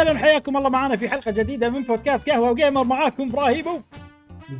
هلا وسهلا حياكم الله معنا في حلقة جديدة من بودكاست قهوة وجيمر معاكم إبراهيم. و-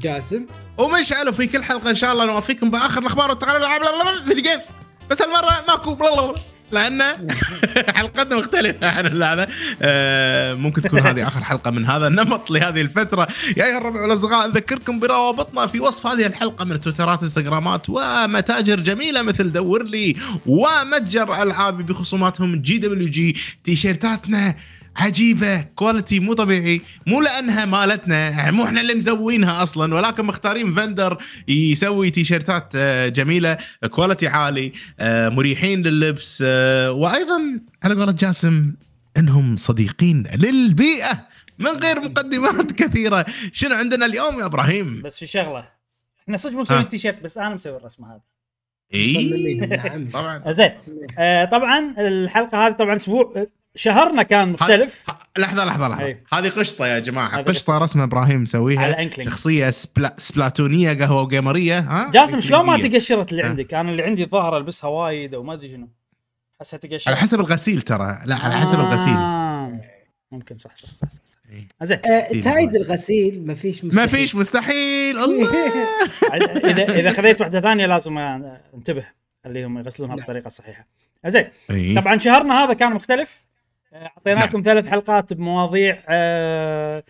جاسم ومشعل في كل حلقة إن شاء الله نوفيكم بآخر الأخبار والتقارير. الالعاب video games بس هالمرة ماكو. لأن حلقتنا مختلفة عن هذا. آه، ممكن تكون هذه آخر حلقة من هذا النمط لهذه الفترة. يا أيها الربع والاصدقاء نذكركم بروابطنا في وصف هذه الحلقة من تويترات إنستغرامات ومتاجر جميلة مثل دور لي ومتجر العابي بخصوماتهم GWG تيشيرتاتنا. عجيبة quality مو طبيعي. مو لأنها مالتنا مو إحنا اللي مسوينها أصلا ولكن مختارين vendor يسوي تيشيرتات آه، جميلة quality عالي آه، مريحين لللبس آه، وأيضا على قولة جاسم إنهم صديقين للبيئة من غير مقدمات كثيرة. شنو عندنا اليوم يا إبراهيم؟ بس في شغلة. إحنا صدق مو. مسويين التيشيرت بس أنا مسوي الرسمة هذه. اي نعم. طبعا. زين. آه طبعا الحلقة هذه طبعا أسبوع شهرنا كان مختلف. لحظة لحظة لحظة. أي. هذه قشطة يا جماعة. قشطة رسمه إبراهيم مسويها على Inkling. شخصية سبلا... سبلاتونية قهوة وجيمرية ها؟ جاسم شلون ما. تقشرت اللي. عندك؟ أنا اللي عندي ظاهر ألبسها وايد أو ما أدري شنو. احسها تقشر على حسب الغسيل ترى. لا على حسب الغسيل. آه. ممكن صح صح صح صح, صح. إيه. زين. آه، تايد الغسيل ما فيش ما فيش مستحيل. الله. إذا إذا خذيت واحدة ثانية لازم أنتبه اللي هم يغسلونها. بالطريقة الصحيحه زين. إيه. طبعا شهرنا هذا كان مختلف. آه، أعطيناكم ثلاث حلقات بمواضيع آه،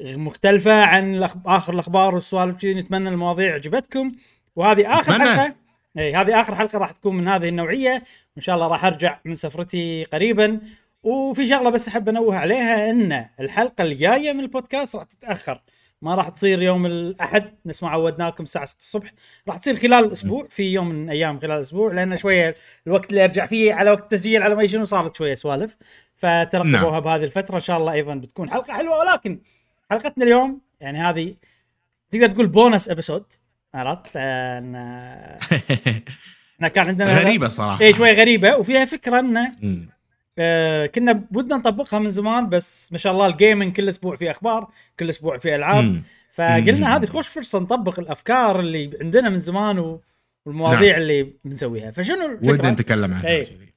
مختلفة عن آخر الأخبار والسوالف كذي نتمنى المواضيع عجبتكم. وهذه آخر أتمنى. حلقة. إي هذه آخر حلقة راح تكون من هذه النوعية. وإن شاء الله راح أرجع من سفرتي قريبا. وفي شغلة بس أحب أنوه عليها إن الحلقة الجاية من البودكاست راح تتأخر. ما راح تصير يوم الأحد نفس ما عودناكم الساعة 6 الصبح. راح تصير خلال الأسبوع في يوم من أيام خلال الأسبوع لأن شوية الوقت اللي أرجع فيه على وقت التسجيل على ما شنو صارت شوية سوالف. فترقبوها نعم. بهذه الفترة إن شاء الله أيضا بتكون حلقة حلوة. ولكن حلقتنا اليوم يعني هذه تقدر تقول bonus episode عرفت؟ لأن إحنا كان عندنا غريبة صراحة. اي شوي غريبة وفيها فكرة إنه. آه كنا بدنا نطبقها من زمان بس ما شاء الله الجيمنج كل أسبوع في أخبار كل أسبوع في ألعاب مم. فقلنا. هذه خوش فرصة نطبق الأفكار اللي عندنا من زمان. والمواضيع نعم. اللي بنسويها فشنو ودنا الفكرة؟ نتكلم عنها. كذي.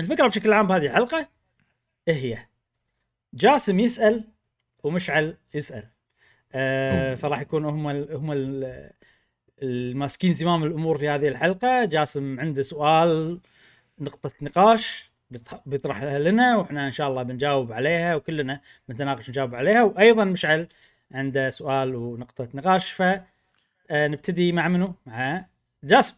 الفكرة بشكل عام بهذه الحلقة إيه هي؟ جاسم يسأل ومشعل يسأل آه. فراح يكونوا هم ال... هم ال... الماسكين زمام الأمور في هذه الحلقة جاسم عنده سؤال نقطة نقاش بيطرحها لنا وإحنا إن شاء الله بنجاوب عليها وكلنا بنتناقش ونجاوب عليها وأيضا مشعل عنده سؤال ونقطة نقاش ف آه، نبتدي مع منو؟ مع جاسم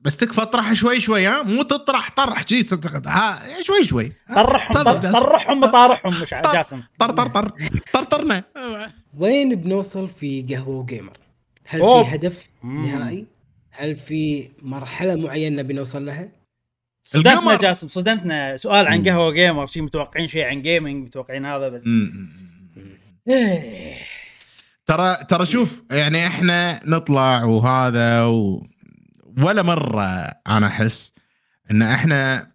بس تكفى اطرح شوي شوي ها مو تطرح طرح جي ها شوي شوي طرحهم. طرحهم بطارحهم مش جاسم طر طر طر طرطرنا وين بنوصل في قهوة وجيمر؟ هل أوه. في هدف. نهائي؟ هل في مرحلة معينة بنوصل لها؟ صدمتنا. جاسم صدمتنا سؤال عن. قهوة جيمر شيء متوقعين شيء عن gaming متوقعين هذا بس إيه. ترى ترى شوف يعني إحنا نطلع وهذا و... ولا مرة أنا أحس إن إحنا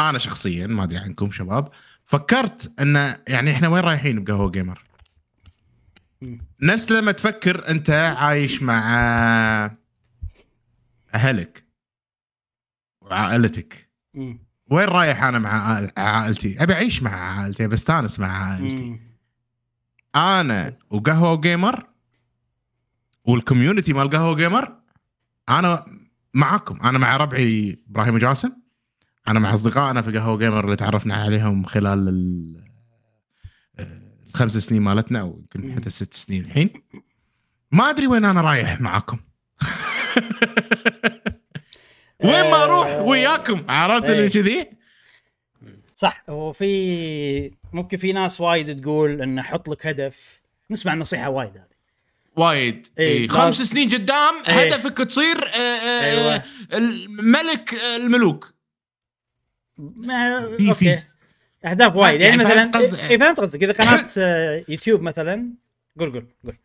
أنا شخصيا ما أدري عنكم شباب فكرت إن يعني إحنا وين رايحين بقهوة جيمر؟ نفس لما تفكر أنت عايش مع أهلك وعائلتك مم. وين رايح أنا مع عائل- عائلتي؟ أبي أعيش مع عائلتي بستانس مع عائلتي مم. أنا وقهوة وجيمر وال community مال قهوة جيمر أنا معاكم أنا مع ربعي إبراهيم وجاسم أنا مع أصدقائنا في قهوة جيمر اللي تعرفنا عليهم خلال ال- آه، الخمس سنين مالتنا أو يمكن. حتى الست سنين الحين ما أدري وين أنا رايح معاكم وين ما أروح آه، وياكم عرفت إيه. اللي كذي صح هو في ممكن في ناس وايد تقول إنه حط لك هدف نسمع النصيحة وايد هذه وايد إيه، إيه خمس سنين قدام إيه. هدفك تصير آه، آه، أيوة. آه، الملوك ما في- في. أهداف وايد يعني يعني, مثلا. اي فهمت قصدك إذا قناه يوتيوب مثلا قول قول قول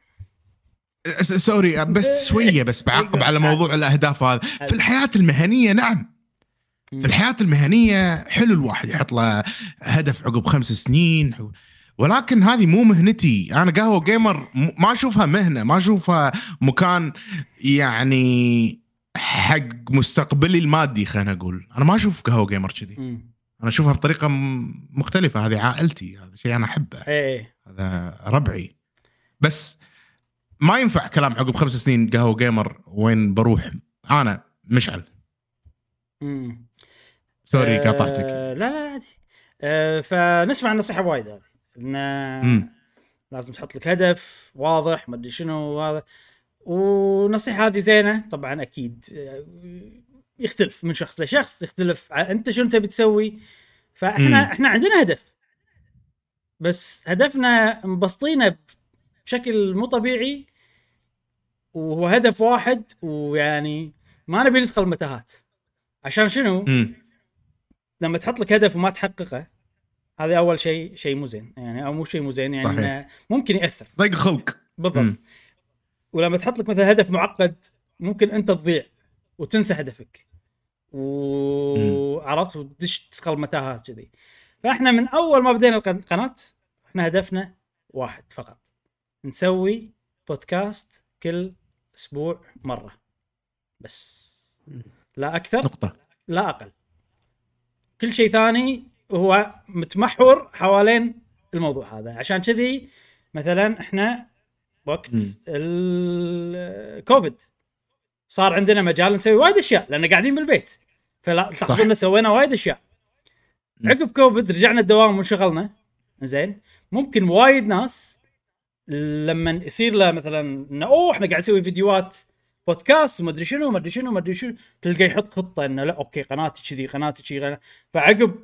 sorry بس شوية بس بعقب على موضوع الأهداف هذا. في الحياة المهنية نعم. في الحياة المهنية حلو الواحد يحط له هدف عقب خمس سنين. ولكن هذه مو مهنتي. أنا قهوة جيمر ما أشوفها مهنة ما أشوفها مكان يعني حق مستقبلي المادي خلينا نقول. أنا ما أشوف قهوة جيمر كذي. أنا أشوفها بطريقة مختلفة. هذه عائلتي هذا شيء أنا أحبه. هذا ربعي. بس ما ينفع كلام عقب خمس سنين قهوة جيمر وين بروح؟ أنا مشعل. مم. sorry آه، قاطعتك. لا لا لا عادي. آه فنسمع النصيحة وايد هذه. إن. لازم تحط لك هدف واضح ما أدري شنو هذا والنصيحه هذه زينة طبعا أكيد آه، يختلف من شخص لشخص يختلف أنت شنو تبي تسوي. فإحنا مم. إحنا عندنا هدف. بس هدفنا مبسطينه بشكل مو طبيعي وهو هدف واحد ويعني ما نبي ندخل متاهات عشان شنو؟ مم. لما تحط لك هدف وما تحققه هذا أول شيء شيء مو زين. يعني أو مو شيء مو زين يعني صحيح. ممكن يأثر. ضيق خلق. بالضبط. ولما تحط لك مثلا هدف معقد ممكن أنت تضيع وتنسى هدفك. وعرفت وتدش تدخل متاهات كذي. فإحنا من أول ما بدينا الق- القناة إحنا هدفنا واحد فقط. نسوي بودكاست كل أسبوع مرة. بس. لا أكثر. نقطة. لا أقل. كل شيء ثاني هو متمحور حوالين الموضوع هذا. عشان كذي مثلا إحنا وقت. الكوفيد صار عندنا مجال نسوي وايد أشياء لأن قاعدين بالبيت. فلا تلاحظون سوينا وايد أشياء. عقب كوفيد رجعنا الدوام وانشغلنا. زين. ممكن وايد ناس لما يصير له مثلا إنه أوه إحنا قاعد نسوي فيديوهات بودكاست وما أدري شنو ما أدري شنو ما أدري شنو تلقى يحط خطة إنه لا okay قناتي كذي قناتي كذي فعقب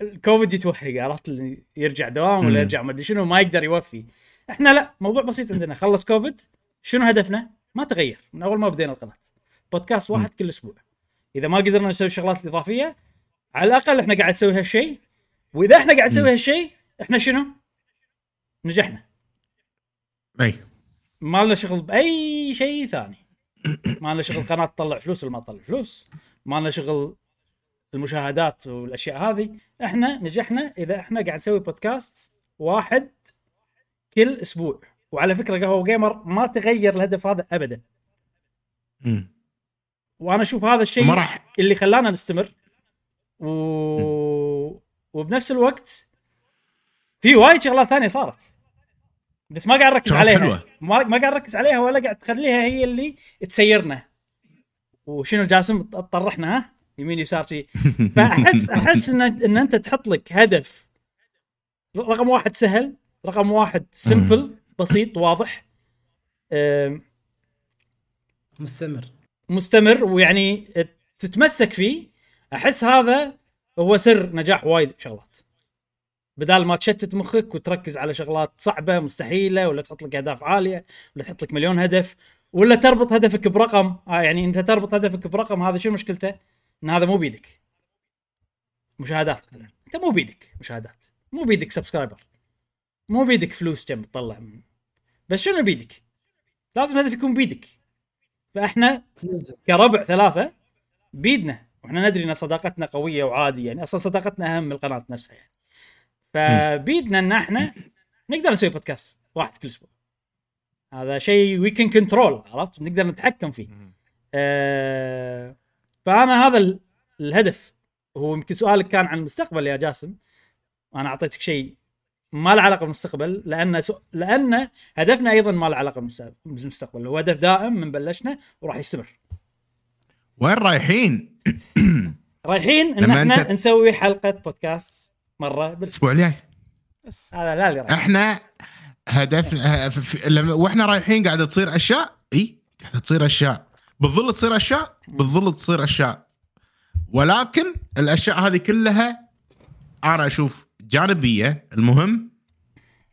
الكوفيد يتوهق عرفت اللي يرجع دوام ولا. يرجع ما أدري شنو ما يقدر يوفي إحنا لا موضوع بسيط عندنا خلص كوفيد شنو هدفنا؟ ما تغير من أول ما بدينا القناة بودكاست واحد كل أسبوع إذا ما قدرنا نسوي الشغلات الاضافيه على الأقل إحنا قاعد نسوي هالشيء وإذا إحنا قاعد نسوي. هالشيء إحنا شنو؟ نجحنا أي. ما لنا شغل بأي شيء ثاني. ما لنا شغل قناة تطلع فلوس ولا ما تطلع فلوس. ما لنا شغل المشاهدات والأشياء هذه. إحنا نجحنا إذا إحنا قاعد نسوي بودكاست واحد كل أسبوع. وعلى فكرة قهوة جيمر ما تغير الهدف هذا ابدا. وأنا أشوف هذا الشيء ما راح. اللي خلانا نستمر. و... وبنفس الوقت في وايد شغلات ثانية صارت. بس ما قاعد نركز شغلات عليها. حلوة. ما ما قاعد نركز عليها ولا قاعد تخليها هي اللي تسيرنا. وشنو جاسم تطرحنا ها يمين يسار شي. فاحس أحس ان إن أنت تحط لك هدف. رقم واحد سهل رقم واحد سمبل بسيط واضح. مستمر. مستمر ويعني تتمسك فيه. أحس هذا هو سر نجاح وايد شغلات بدال ما تشتت مخك وتركز على شغلات صعبة مستحيلة ولا تحط لك أهداف عالية ولا تحط لك مليون هدف ولا تربط هدفك برقم آه يعني إنت تربط هدفك برقم هذا شو مشكلته؟ إن هذا مو بيدك. مشاهدات مثلا. أنت مو بيدك مشاهدات. مو بيدك subscriber مو بيدك فلوس كم تطلع من. بس شنو بيدك؟ لازم الهدف يكون بيدك. فإحنا كربع ثلاثة بيدنا. وإحنا ندري إن صداقتنا قوية وعادي يعني أصلا صداقتنا أهم من القناة نفسها يعني. فبيدنا إن إحنا نقدر نسوي بودكاست واحد كل أسبوع. هذا شيء we can control عرفت؟ نقدر نتحكم فيه. آه فأنا هذا ال- الهدف. هو يمكن سؤالك كان عن المستقبل يا جاسم. أنا أعطيتك شيء ما له علاقة بالمستقبل لأن سو... لأن هدفنا أيضا ما له علاقة بالمست- بالمستقبل. هو هدف دائم من بلشنا وراح يستمر. وين رايحين؟ رايحين إن إحنا أنت- نسوي حلقة بودكاست مرة بالاسبوع الأسبوع الجاي. بس هذا لا اللي إحنا هدفنا لما وإحنا رايحين قاعدة تصير أشياء. إي قاعدة تصير أشياء. بالظل تصير أشياء بالظل تصير أشياء. ولكن الأشياء هذه كلها أنا أشوف جانبية. المهم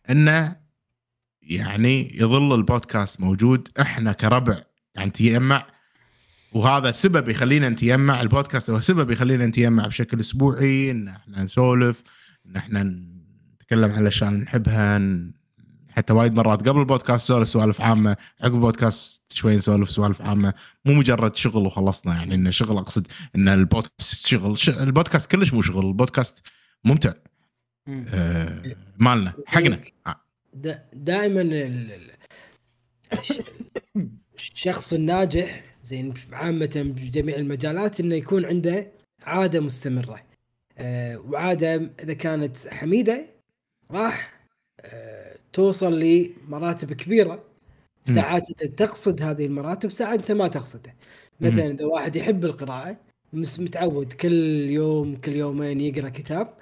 إنه يعني يظل البودكاست موجود. إحنا كربع يعني نتجمع وهذا سبب يخلينا نتجمع البودكاست هو سبب يخلينا نتجمع بشكل أسبوعي. إن إحنا نسولف. إن إحنا نتكلم عن الاشياء اللي نحبها حتى وايد مرات قبل البودكاست نسولف سوالف عامة عقب البودكاست شوي نسولف سوالف عامة مو مجرد شغل وخلصنا يعني إنه شغل أقصد إن البودكاست شغل ش... البودكاست كلش مو شغل البودكاست ممتع مم. آه مالنا حقنا. دا دائما ال- ال- الش- الشخص الناجح زين عامة بجميع المجالات إنه يكون عنده عادة مستمرة آه، وعادة إذا كانت حميدة راح آه، توصل لمراتب كبيرة. ساعات أنت تقصد هذه المراتب ساعات أنت ما تقصدها مثلا إذا واحد يحب القراءة متعود كل يوم كل يومين يقرأ كتاب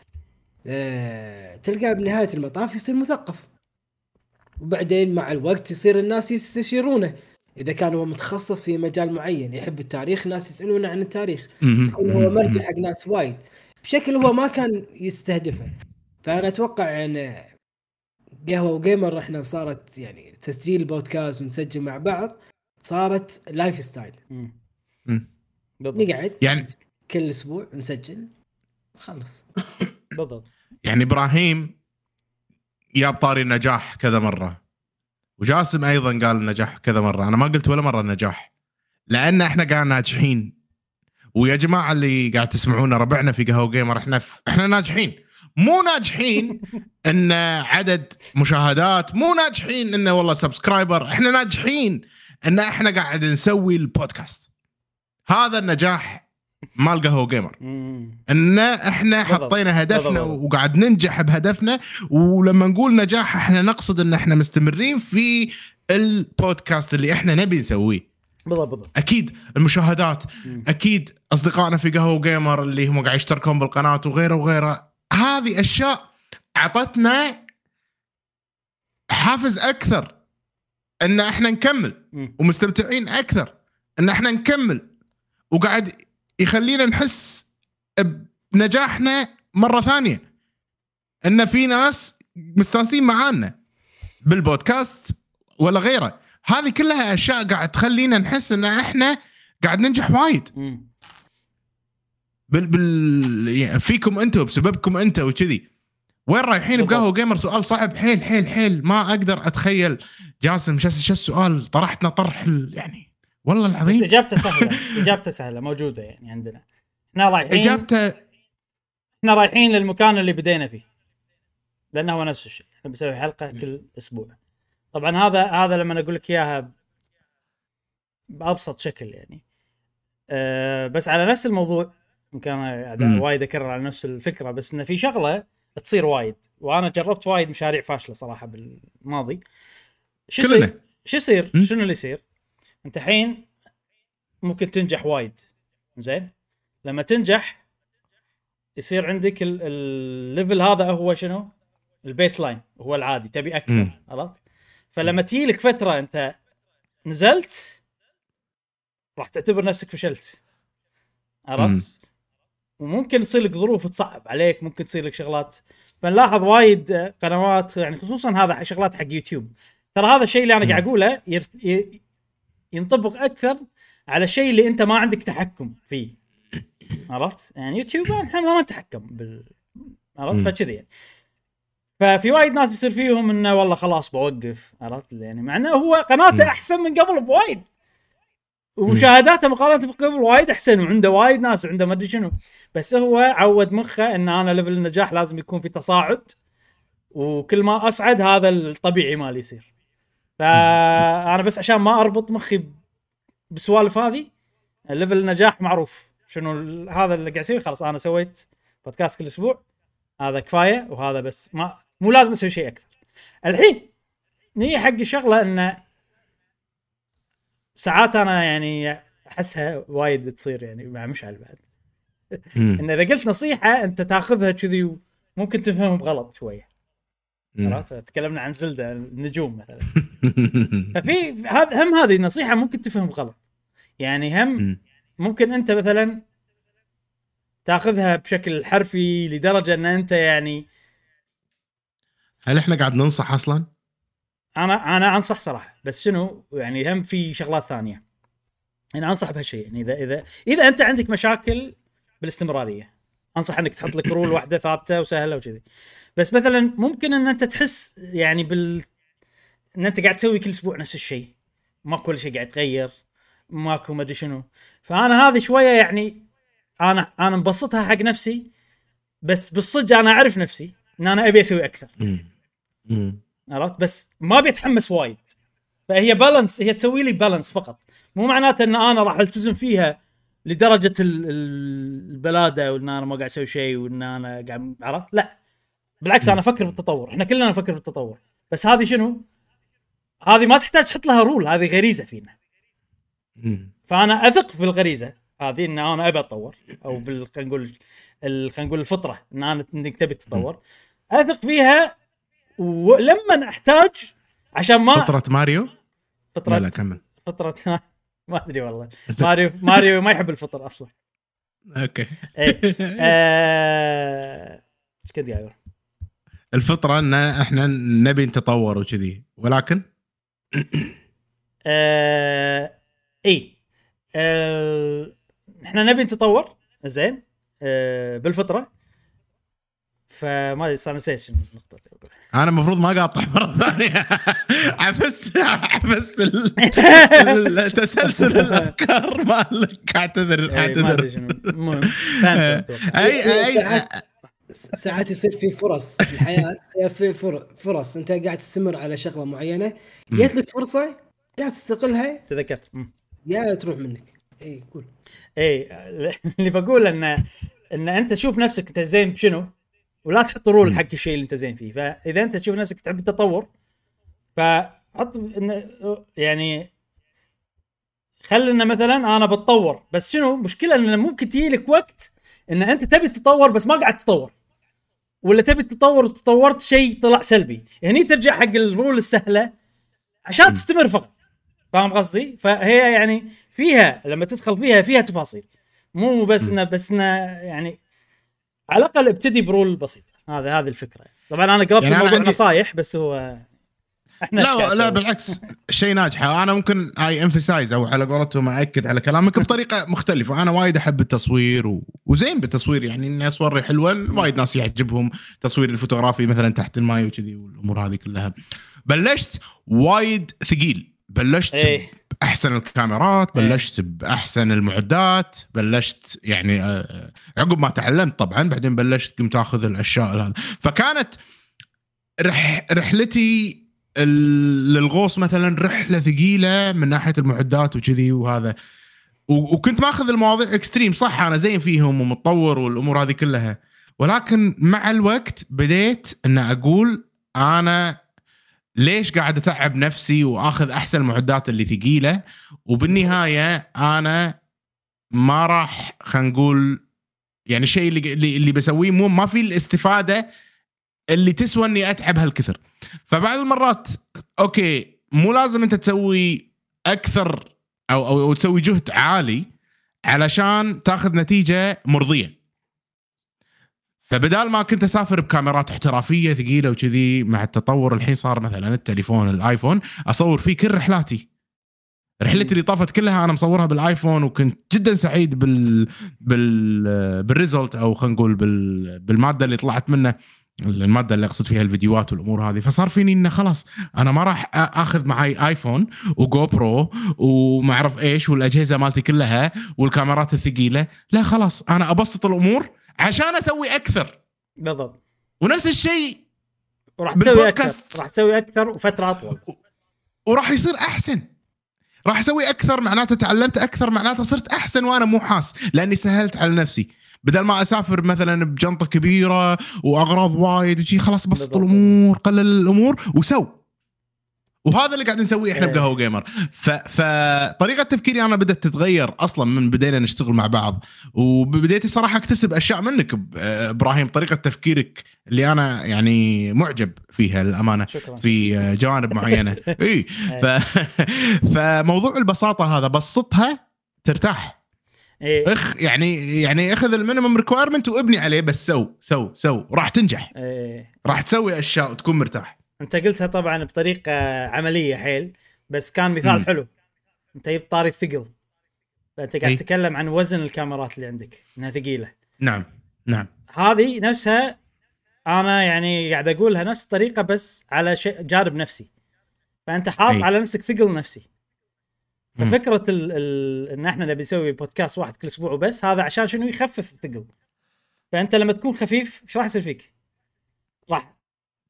آه، تلقاه بنهاية المطاف يصير مثقف. وبعدين مع الوقت يصير الناس يستشيرونه. إذا كان هو متخصص في مجال معين يحب التاريخ الناس يسألونه عن التاريخ. يكون هو مرجع حق ناس وايد. بشكل هو ما كان يستهدفه. فأنا أتوقع إن قهوة وقيمر إحنا صارت يعني تسجيل بودكاست ونسجل مع بعض صارت lifestyle. بالضبط. يعني يعني كل أسبوع نسجل خلص. بالضبط. يعني إبراهيم جاب طاري النجاح كذا مرة وجاسم أيضا قال النجاح كذا مرة. أنا ما قلت ولا مرة النجاح لأن إحنا قاعد ناجحين. ويا جماعة اللي قاعد تسمعونا ربعنا في قهوة قيمر إحنا في إحنا ناجحين مو ناجحين إن عدد مشاهدات مو ناجحين انه والله subscriber إحنا ناجحين إن إحنا قاعد نسوي البودكاست هذا النجاح مال قهوة قيمر. إن إحنا. حطينا هدفنا. وقاعد ننجح بهدفنا ولما نقول نجاح إحنا نقصد إن إحنا مستمرين في البودكاست اللي إحنا نبي نسويه بالضبط بالضبط أكيد المشاهدات مم. أكيد أصدقائنا في قهوة قيمر اللي هم قاعد يشتركون بالقناة وغيره وغيره هذه أشياء أعطتنا حافز أكثر إن إحنا نكمل مم. ومستمتعين أكثر إن إحنا نكمل وقاعد يخلينا نحس بنجاحنا مرة ثانية إن في ناس مستانسين معانا بالبودكاست ولا غيره هذه كلها أشياء قاعد تخلينا نحس إن إحنا قاعد ننجح وايد. بال, بال... يعني فيكم أنتم بسببكم أنتم وكذي. وين رايحين. بقهوة جيمر سؤال صعب. حيل حيل حيل. ما أقدر أتخيل. جاسم شو السؤال طرحتنا طرح يعني والله بس العظيم إجابته سهلة. إجابته سهلة. موجودة يعني عندنا. إحنا رايحين اجابته إحنا رايحين للمكان اللي بدينا فيه. لأنه هو نفس الشيء. إحنا بنسوي حلقة كل أسبوع. طبعا هذا هذا لما أقول لك إياها بأبسط شكل يعني أه بس على نفس الموضوع يمكن أنا. وايد أكرر على نفس الفكرة بس انه في شغلة تصير وايد وأنا جربت وايد مشاريع فاشلة صراحة بالماضي شو يصير؟ شو يصير؟ شنو اللي يصير؟ أنت الحين ممكن تنجح وايد زين؟ لما تنجح يصير عندك ال- ال level هذا هو شنو؟ ال baseline هو العادي تبي أكثر. عرفت؟ فلما تجي لك فترة أنت نزلت راح تعتبر نفسك فشلت عرفت؟ وممكن تصير لك ظروف تصعب عليك ممكن تصير لك شغلات فنلاحظ وايد قنوات يعني خصوصا هذا شغلات حق يوتيوب ترى هذا الشيء اللي أنا. قاعد أقوله. ينطبق أكثر على الشيء اللي أنت ما عندك تحكم فيه عرفت؟ يعني يوتيوب إحنا ما نتحكم بال عرفت؟ فكذي يعني ففي وايد ناس يصير فيهم إنه والله خلاص بوقف عرفت؟ يعني مع إنه هو قناته. أحسن من قبل بوايد. ومشاهداته مقارنة بقبل وايد أحسن وعنده وايد ناس وعنده ما أدري شنو. بس هو عود مخه إن أنا level النجاح لازم يكون في تصاعد وكل ما أصعد هذا الطبيعي مالي يصير. فأنا بس عشان ما أربط مخي بالسوالف هذه level النجاح معروف. شنو هذا اللي قاعد اسويه خلاص أنا سويت بودكاست كل أسبوع هذا كفاية وهذا بس. ما مو لازم أسوي شيء أكثر الحين هي حق الشغله انه ساعات أنا يعني أحسها وايد تصير يعني مع مشعل بعد. إن إذا قلت نصيحة أنت تاخذها كذي وممكن تفهم بغلط شوية. عرفت تكلمنا عن زلدة النجوم مثلا ففي هذا هم هذه النصيحه ممكن تفهم غلط يعني هم مم. ممكن أنت مثلا تاخذها بشكل حرفي لدرجة إن أنت يعني هل إحنا قاعد ننصح أصلا؟ أنا أنا أنصح صراحة بس شنو؟ يعني هم في شغلات ثانية. أنا أنصح بهالشيء يعني إذا إذا إذا أنت عندك مشاكل بالاستمرارية أنصح إنك تحط لك رول واحدة ثابتة وسهلة وكذي. بس مثلا ممكن إن أنت تحس يعني بال إن أنت قاعد تسوي كل أسبوع نفس الشيء ما كل شيء قاعد تغير ماكو ما أدري شنو. فأنا هذه شوية يعني أنا أنا مبسطها حق نفسي بس بالصدق أنا أعرف نفسي إن أنا أبي أسوي أكثر. عرفت؟ بس ما بيتحمس وايد. فهي بالانس هي تسوي لي بالانس فقط. مو معناته إن أنا راح التزم فيها لدرجة ال- ال- البلادة وإن أنا ما قاعد أسوي شيء وإن أنا قاعد عرفت؟ لا. بالعكس أنا أفكر بالتطور. إحنا كلنا نفكر بالتطور. بس هذه شنو؟ هذه ما تحتاج تحط لها رول هذه غريزة فينا. فأنا أثق بالغريزه هذه إن أنا أبي أتطور أو بال خلينا نقول خلينا نقول الفطرة إن أنا إنك تبي تتطور. أثق فيها ولما أحتاج عشان ما فطرة ماريو؟ فطره لا لا كمل. فطره ما أدري والله. ماريو ماريو ما يحب الفطر أصلا. okay. إيه. آه، إيش كنت قاعد أقول؟ الفطرة إن إحنا نبي نتطور وكذي ولكن؟ آه، اي آه، إحنا نبي نتطور زين. آه، بالفطرة. فما أدري صار نسيت شنو النقطة. أنا المفروض ما أقاطع مرة ثانية. ال- ال- تسلسل الأفكار مالك. أعتذر إيه، أعتذر. المهم فهمت أتوقع. اي اي ساعات يصير في فرص في الحياة. يصير في فر- فرص. أنت قاعد تستمر على شغلة معينة. جت لك فرصة يا تستغلها تذكرت. يا تروح منك. اي قول. اي اللي بقول ان إن أنت شوف نفسك أنت زين بشنو. ولا تحط رول حق الشيء اللي انت زين فيه. فإذا انت تشوف نفسك تحب التطور فحط يعني خلنا مثلا أنا بتطور بس شنو؟ مشكلة إن ممكن تجي لك وقت إن أنت تبي تتطور بس ما قاعد تتطور. ولا تبي تتطور وتطورت شيء طلع سلبي. هني ترجع حق ال rule السهلة عشان تستمر فقط. فاهم قصدي؟ فهي يعني فيها لما تدخل فيها فيها تفاصيل. مو بس انه بس إنه يعني على الأقل ابتدي ب rule بسيط. هذا هذه الفكرة. طبعا أنا قربت يعني أنا الموضوع عندي- نصايح بس هو إحنا لا لا؟ بالعكس شيء ناجح. أنا ممكن I emphasize أو على قولتهم اكد على كلامك بطريقة مختلفة. أنا وايد أحب التصوير و... وزين بالتصوير. يعني الناس وايد حلوة وايد ناس يعجبهم تصوير الفوتوغرافي مثلا تحت الماي وكذي والأمور هذه كلها. بلشت وايد ثقيل. بلشت إيه. باحسن الكاميرات إيه. بلشت بأحسن المعدات بلشت يعني آه، عقب ما تعلمت طبعا بعدين بلشت قمت آخذ الأشياء هذه. فكانت رح رحلتي للغوص مثلا رحلة ثقيلة من ناحية المعدات وكذي وهذا. وكنت ماخذ المواضيع extreme صح أنا زين فيهم ومتطور والأمور هذه كلها. ولكن مع الوقت بديت إن أقول أنا ليش قاعد أتعب نفسي وآخذ أحسن المعدات اللي ثقيلة؟ وبالنهاية أنا ما راح خلينا نقول يعني الشيء اللي اللي بسويه مو ما في الاستفادة اللي تسوى إني أتعب هالكثر. فبعض المرات أوكي مو لازم أنت تسوي أكثر أو أو, تسوي جهد عالي علشان تاخذ نتيجة مرضية. فبدال ما كنت أسافر بكاميرات احترافية ثقيلة وكذي مع التطور الحين صار مثلا التليفون الآيفون أصور فيه كل رحلاتي. رحلتي اللي طافت كلها أنا مصورها بالآيفون وكنت جدا سعيد بال بال بال result أو خلينا نقول بال بالمادة اللي طلعت منه المادة اللي أقصد فيها الفيديوهات والأمور هذه. فصار فيني إنه خلاص أنا ما راح أخذ معي آيفون وجو برو وما أعرف إيش والأجهزة مالتي كلها والكاميرات الثقيلة. لا خلاص أنا أبسط الأمور عشان أسوي أكثر. بالضبط. ونفس الشيء وراح تسوي أكثر. راح تسوي أكثر وفترة أطول. وراح يصير أحسن. راح أسوي أكثر معناته تعلمت أكثر معناته صرت أحسن وأنا مو حاس. لأني سهلت على نفسي. بدل ما أسافر مثلا بجنطة كبيرة وأغراض وايد وشي خلاص بسط. الأمور قلل الأمور وسو. وهذا اللي قاعد نسويه إحنا إيه. بقهوة gamer. فطريقه تفكيري أنا بدأت تتغير أصلا من بدينا نشتغل مع بعض وبديت صراحة أكتسب أشياء منك إبراهيم طريقة تفكيرك اللي أنا يعني معجب فيها للأمانة شكرا في جوانب معينة إي ف... فموضوع البساطة هذا بسطها ترتاح إيه. أخ يعني يعني أخذ ال minimum requirement وابني عليه بس so so so راح تنجح إيه. راح تسوي أشياء وتكون مرتاح انت قلتها طبعا بطريقة عملية حيل بس كان مثال مم. حلو انت جبت طاري الثقل فانت قاعد أي. تتكلم عن وزن الكاميرات اللي عندك إنها ثقيلة نعم نعم هذه نفسها أنا يعني قاعد أقولها نفس الطريقة بس على شيء جانب نفسي فأنت حاط أي. على نفسك ثقل نفسي. ففكرة ال ال إن إحنا نبي نسوي بودكاست واحد كل أسبوع وبس هذا عشان شنو يخفف الثقل فأنت لما تكون خفيف إيش راح يصير فيك؟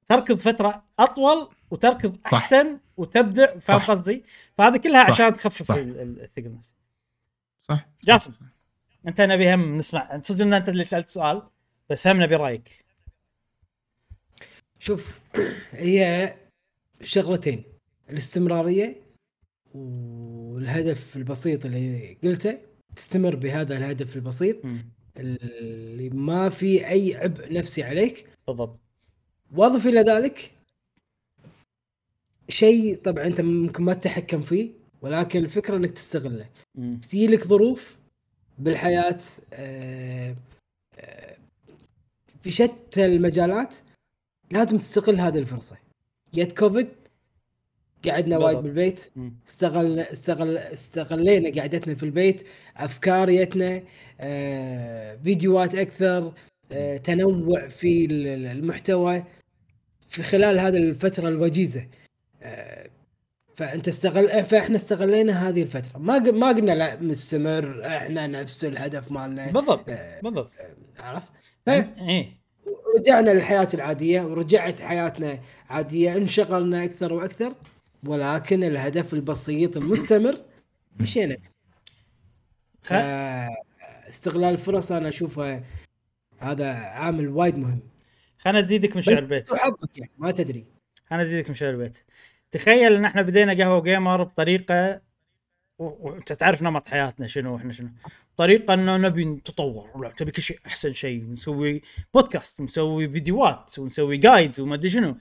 تركض فترة أطول وتركض صح. أحسن وتبدع فاهم صح. قصدي؟ فهذه كلها صح. عشان تخفف صح. ال- ال- الثقل نفسه صح جاسم. أنت نبي هم نسمع صدق إن أنت اللي سألت سؤال بس هم نبي رأيك شوف هي شغلتين الاستمرارية والهدف البسيط اللي قلته تستمر بهذا الهدف البسيط مم. اللي ما في أي عبء نفسي عليك بالضبط واضف إلى ذلك شيء طبعا أنت ممكن ما تتحكم فيه ولكن الفكرة إنك تستغله. تجي لك ظروف بالحياة آه، آه، في شتى المجالات لازم تستغل هذه الفرصة جت كوفيد قعدنا وايد. بالبيت. استغلنا استغل استغلينا قعدتنا في البيت أفكار جتنا آه، فيديوهات أكثر آه، تنوع في ال- ال- المحتوى في خلال هذه الفترة الوجيزة. آه، فأنت استغل فإحنا استغلينا هذه الفترة. ما ق- ما قلنا لا مستمر إحنا نفس الهدف مالنا. بالضبط آه، بالضبط. عرفت؟ إيه رجعنا للحياة العادية ورجعت حياتنا عادية انشغلنا أكثر وأكثر ولكن الهدف البسيط المستمر مشينا. استغلال الفرص أنا أشوفه هذا عامل وايد مهم. خلنا أزيدك من شعر بيت حظك يعني ما تدري. خلنا أزيدك من شعر بيت تخيل إن إحنا بدينا قهوة جيمر بطريقة و- وانت تعرف نمط حياتنا شنو وإحنا شنو. طريقة انه نبي نتطور ولا تبي كل شيء أحسن شيء ونسوي بودكاست ونسوي فيديوهات ونسوي guides وما أدري شنو.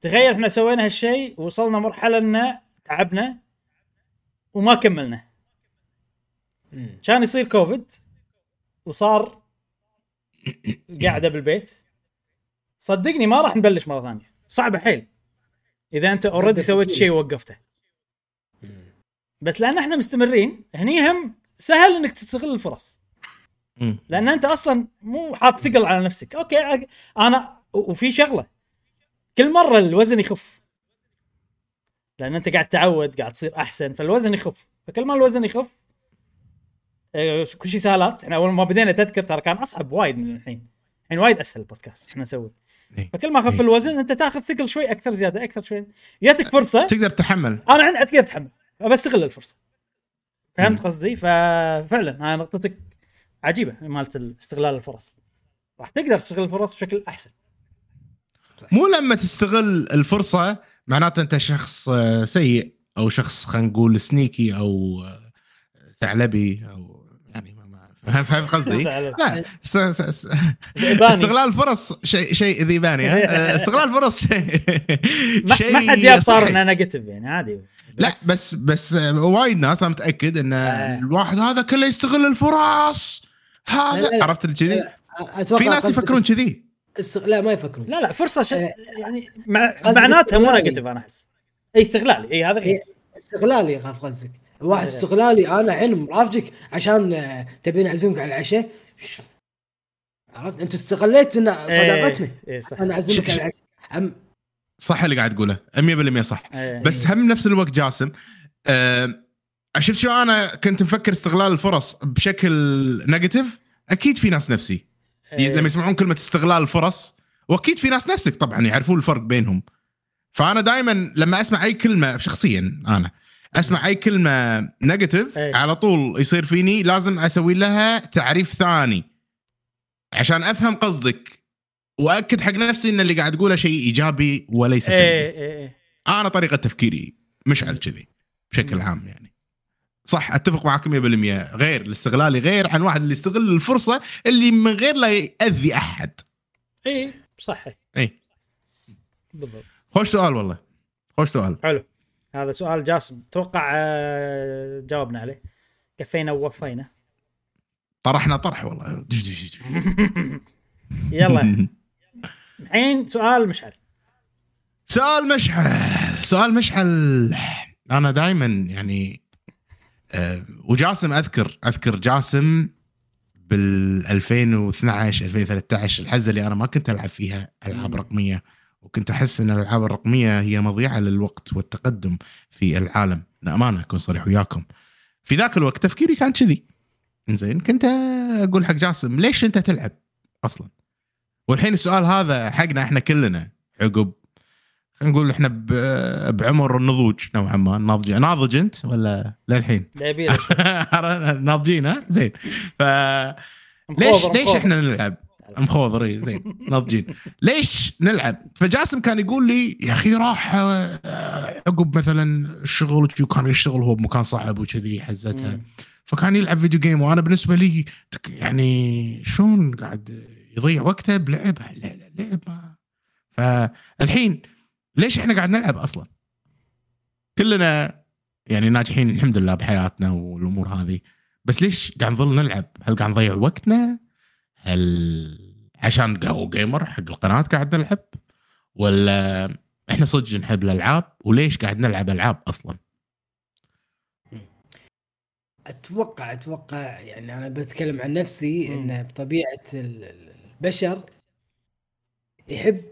تخيل إحنا سوينا هالشيء ووصلنا مرحلة إن تعبنا وما كملنا. كان يصير كوفيد وصار قاعدة بالبيت. صدقني ما راح نبلش مرة ثانية. صعبه حيل. إذا أنت already سويت. شيء ووقفته. بس لأن إحنا مستمرين هني هم سهل إنك تستغل الفرص. لأن أنت أصلا مو حاط ثقل على نفسك. okay أنا وفي شغلة. كل مرة الوزن يخف. لأن أنت قاعد تعود قاعد تصير أحسن فالوزن يخف. فكل ما الوزن يخف آه، كل شيء سهالات إحنا أول ما بدينا تذكر ترى كان أصعب وايد من الحين. الحين وايد أسهل البودكاست إحنا نسوي. فكل ما خف إيه. الوزن أنت تأخذ ثقل شوي أكثر زيادة أكثر شوي. جاتك فرصة. تقدر تتحمل. أنا عندي تقدر أتحمل بستغل الفرصة. فهمت. قصدي؟ ففعلا هاي نقطتك عجيبة مالت استغلال الفرص. راح تقدر تستغل الفرص بشكل أحسن. مو لما تستغل الفرصة معناته أنت شخص آه، سيء أو شخص خلينا نقول سنيكي أو آه، ثعلبي أو فاهم قصدي؟ لا. استغلال الفرص شيء شيء ذيباني استغلال الفرص شيء ما شيء ما حد جاب صار. إنه negative يعني عادي لا. بس بس وايد ناس أنا متأكد إن آه. الواحد هذا كله يستغل الفرص هذا. عرفت كذي في ناس يفكرون كذي لا ما يفكرون لا لا فرصة ش... آه. يعني مع... معناتها مو. negative أنا أحس إي استغلالي إي هذا غير استغلالي يخاف قصدك واحد لا. استغلالي أنا حين مرافقك عشان آه، تبين أعزمك على العشاء. عرفت؟ أنت استغليت إن صداقتنا إيه, إيه صح. أنا أعزمك على العشاء. أم صح اللي قاعد تقوله 100% صح. إيه. بس هم نفس الوقت جاسم آه شفت شو أنا كنت مفكر استغلال الفرص بشكل negative؟ أكيد في ناس نفسي. إيه. لما يسمعون كلمة استغلال الفرص وأكيد في ناس نفسك طبعا يعرفون الفرق بينهم. فأنا دائما لما أسمع أي كلمة شخصيا أنا أسمع أي كلمة negative إيه. على طول يصير فيني لازم أسوي لها تعريف ثاني. عشان أفهم قصدك. وأكد حق نفسي إن اللي قاعد تقوله شيء إيجابي وليس سلبي. إيه إيه. إيه أنا طريقة تفكيري مشعل كذي بشكل. عام يعني. صح أتفق معك 100% غير الاستغلالي غير عن واحد اللي يستغل الفرصة اللي من غير لا يأذي أحد. إيه صح اي بالضبط. خوش سؤال والله. خوش سؤال. حلو. هذا سؤال جاسم. توقع آه، جاوبنا عليه. كفينا ووفينا. طرحنا طرح والله. دش دش دش. يلا. الحين سؤال مشعل. سؤال مشعل. سؤال مشعل. أنا دائما يعني آه، وجاسم أذكر أذكر جاسم بال 2012 2013 الحزة اللي أنا ما كنت ألعب فيها ألعاب. رقمية. وكنت أحس إن الألعاب الرقمية هي مضيعة للوقت والتقدم في العالم. للامانه أكون صريح وياكم. في ذاك الوقت تفكيري كان كذي. زين كنت أقول حق جاسم ليش أنت تلعب أصلا؟ والحين السؤال هذا حقنا إحنا كلنا عقب خلينا نقول إحنا بعمر النضوج نوعا ما. ناضج ناضج أنت ولا للحين. ناضجين ها؟ زين. ف ليش ليش. إحنا نلعب؟ مخوضر إي، زين ناضجين ليش نلعب؟ فجاسم كان يقول لي يا أخي راح آه، عقب مثلا الشغل وكان يشتغل هو بمكان صعب وكذي حزتها. فكان يلعب فيديو جيم وأنا بالنسبة لي يعني شلون قاعد يضيع وقته بلعب لعب فالحين ليش إحنا قاعد نلعب أصلا؟ كلنا يعني ناجحين الحمد لله بحياتنا والأمور هذه بس ليش قاعد نظل نلعب؟ هل قاعد نضيع وقتنا؟ هل عشان قهوة جيمر حق القناة قاعد نلعب؟ ولا إحنا صدق نحب الألعاب وليش قاعد نلعب ألعاب أصلا؟ أتوقع أتوقع يعني أنا بتكلم عن نفسي مم. إن بطبيعة ال- ال- البشر يحب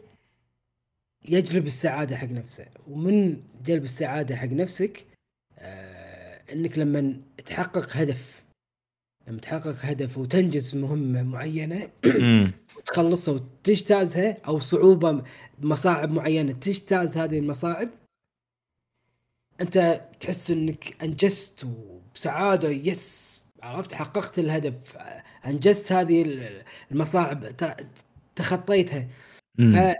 يجلب السعادة حق نفسه ومن جلب السعادة حق نفسك آه إنك لما تحقق هدف لما تحقق هدف وتنجز مهمة معينة وتخلصها وتجتازها أو صعوبة مصاعب معينة تجتاز هذه المصاعب أنت تحس إنك أنجزت وبسعادة يس عرفت حققت الهدف أنجزت هذه ال- المصاعب تخطيتها. مم.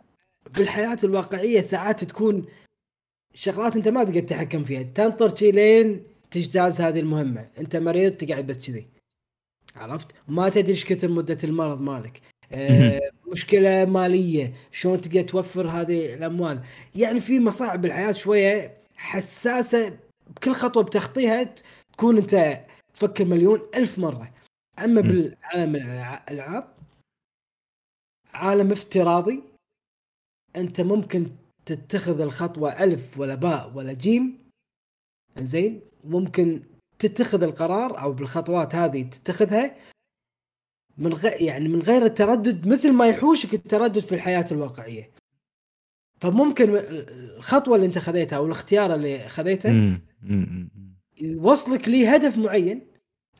فبالحياة الواقعية ساعات تكون شغلات أنت ما تقدر تتحكم فيها. تنطر شي لين تجتاز هذه المهمة. أنت مريض تقعد بس كذي. عرفت؟ ما تدري إيش كثر مدة المرض مالك. آه مشكلة مالية شلون تقدر توفر هذه الأموال. يعني في مصاعب بالحياة شوية حساسة بكل خطوة بتخطيها تكون أنت تفكر مليون ألف مرة. أما. بالعالم الالعاب عالم افتراضي أنت ممكن تتخذ الخطوة ألف ولا باء ولا جيم زين ممكن تتخذ القرار أو بالخطوات هذه تتخذها من غير يعني من غير التردد مثل ما يحوشك التردد في الحياة الواقعية. فممكن الخطوة اللي أنت خذيتها أو الاختيار اللي خذيته. يوصلك لهدف معين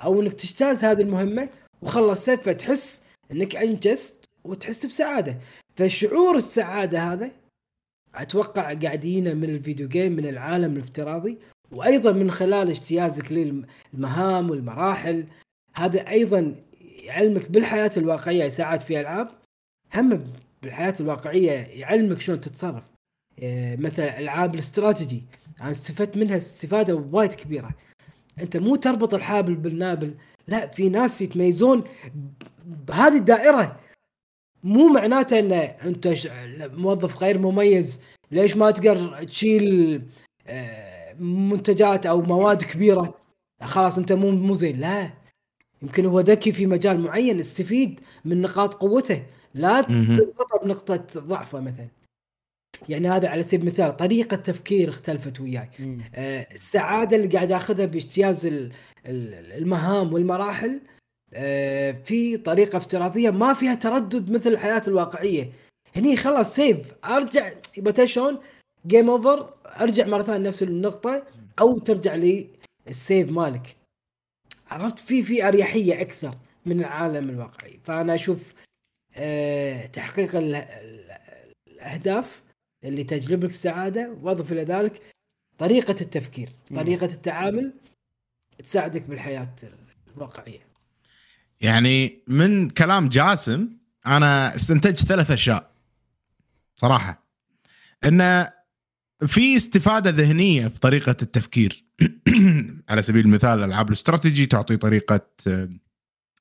أو إنك تجتاز هذه المهمة وخلصت فتحس إنك أنجزت وتحس بسعادة. فشعور السعادة هذا أتوقع قاعدين من الفيديو جيم من العالم الافتراضي. وأيضا من خلال اجتيازك للمهام والمراحل هذا أيضا يعلمك بالحياة الواقعية ساعات في ألعاب هم بالحياة الواقعية يعلمك شلون تتصرف. إيه، مثلا ألعاب الاستراتيجي أنا استفدت منها استفادة وايد كبيرة. أنت مو تربط الحابل بالنابل لا في ناس يتميزون بهذه الدائرة. مو معناته إن أنت موظف غير مميز ليش ما تقدر تشيل آه، منتجات أو مواد كبيرة. خلاص أنت مو مو زين. لا. يمكن هو ذكي في مجال معين استفيد من نقاط قوته. لا مهم. تضغطه بنقطه ضعفه مثلا. يعني هذا على سبيل المثال طريقة تفكير اختلفت وياي. آه، السعادة اللي قاعد آخذها باجتياز ال- ال- المهام والمراحل آه، في طريقة افتراضية ما فيها تردد مثل الحياة الواقعية. هني خلاص save. أرجع يبقى شلون؟ game over ارجع مرة ثانية نفس النقطة أو ترجع لي السيف مالك. عرفت؟ في في أريحية أكثر من العالم الواقعي. فأنا أشوف آه، تحقيق ال- ال- الأهداف اللي تجلب لك السعادة وأضف إلى ذلك طريقة التفكير. طريقة التعامل تساعدك بالحياة الواقعية. يعني من كلام جاسم أنا استنتجت ثلاث أشياء صراحة. ان في استفادة ذهنية بطريقة التفكير. على سبيل المثال العاب الاستراتيجي تعطي طريقة آه،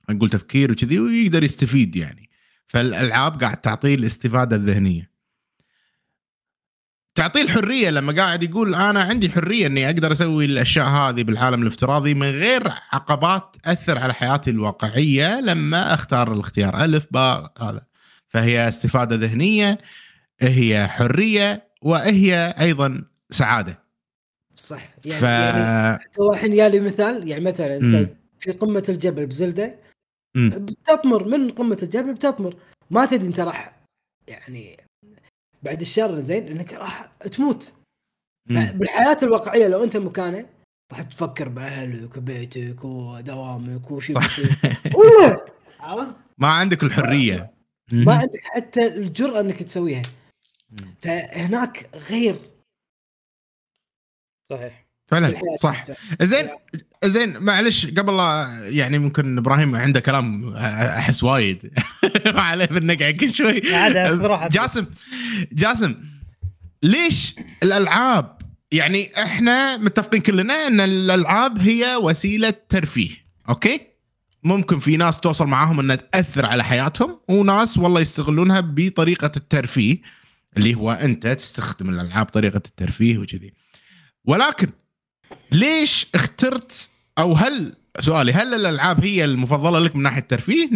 نقول تفكير وكذي ويقدر يستفيد يعني. فالألعاب قاعد تعطيه الاستفادة الذهنية. تعطيه الحرية لما قاعد يقول أنا عندي حرية إني أقدر أسوي الأشياء هذه بالعالم الافتراضي من غير عقبات تأثر على حياتي الواقعية لما أختار الاختيار ألف باء هذا. فهي استفادة ذهنية هي حرية وهي أيضا سعادة صح ف يعني, يعني الحين يالي مثال يعني مثلا أنت مم. في قمة الجبل بزلدة مم. بتطمر من قمة الجبل بتطمر ما تدري أنت راح يعني بعد الشر زين إنك راح تموت. بالحياة الواقعية لو أنت مكانه راح تفكر بأهلك وبيتك ودوامك وش صح. بتصير. والله عرفت ما عندك الحرية ما عندك حتى الجرأة إنك تسويها فهناك غير. صحيح. فعلا صح. زين زين معلش قبل لا يعني ممكن إبراهيم عنده كلام أحس وايد. ما عليه بنقع كل شوي. جاسم جاسم ليش الألعاب يعني إحنا متفقين كلنا إن الألعاب هي وسيلة ترفيه أوكي؟ ممكن في ناس توصل معاهم إنها تأثر على حياتهم وناس والله يستغلونها بطريقة الترفيه. اللي هو أنت تستخدم الألعاب طريقة الترفيه وكذي ولكن ليش اخترت أو هل سؤالي هل الألعاب هي المفضلة لك من ناحية الترفيه؟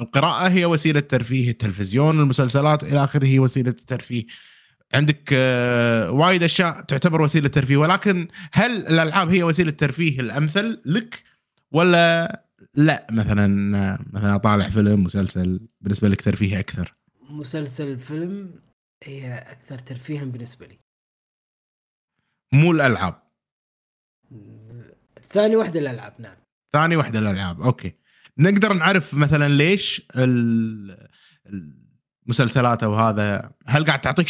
القراءة هي وسيلة ترفيه، التلفزيون، المسلسلات إلى آخره هي وسيلة الترفيه. عندك آه، وايد أشياء تعتبر وسيلة ترفيه ولكن هل الألعاب هي وسيلة ترفيه الأمثل لك ولا لا مثلا آه، مثلا طالع فيلم مسلسل بالنسبة لك ترفيه أكثر؟ مسلسل فيلم هي أكثر ترفيها بالنسبة لي. مو الألعاب، ثاني واحدة الألعاب نعم. ثاني واحدة الألعاب، أوكي. نقدر نعرف مثلا ليش ال- المسلسلات أو هذا هل قاعد تعطيك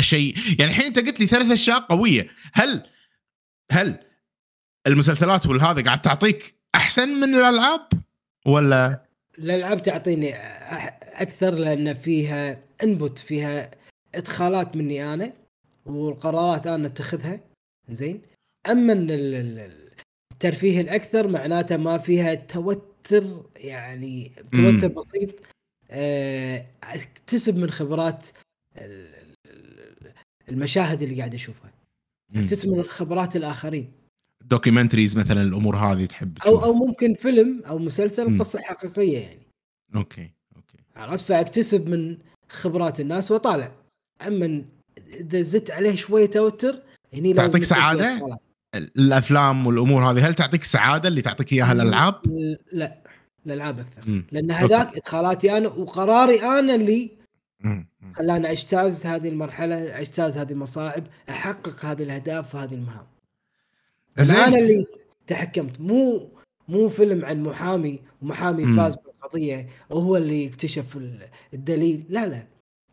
شيء؟ يعني الحين أنت قلت لي ثلاث أشياء قوية. هل هل المسلسلات والهذا قاعد تعطيك أحسن من الألعاب ولا؟ الألعاب تعطيني أكثر لأن فيها انبوت فيها ادخالات مني أنا والقرارات أنا اتخذها زين؟ اما ال- ال- ال- الترفيه الاكثر معناته ما فيها توتر يعني توتر بسيط. آه، اكتسب من خبرات ال- ال- المشاهد اللي قاعد اشوفها. اكتسب من خبرات الآخرين. documentaries مثلا الأمور هذه تحب أو. أو ممكن فيلم أو مسلسل. قصة حقيقية يعني. okay okay. عرفت؟ فاكتسب من خبرات الناس واطالع اما اذا زدت عليه شوية توتر هني تعطيك؟ إدخالات. الأفلام والأمور هذه هل تعطيك السعاده اللي تعطيك إياها الالعاب؟ لا الالعاب أكثر مم. لأن هذاك إدخالاتي أنا وقراري أنا اللي. خلاني أجتاز هذه المرحلة أجتاز هذه المصاعب أحقق هذه الأهداف وهذه المهام أنا زين اللي تحكمت مو مو فيلم عن محامي ومحامي مم. فاز بالقضية وهو اللي اكتشف ال- الدليل لا لا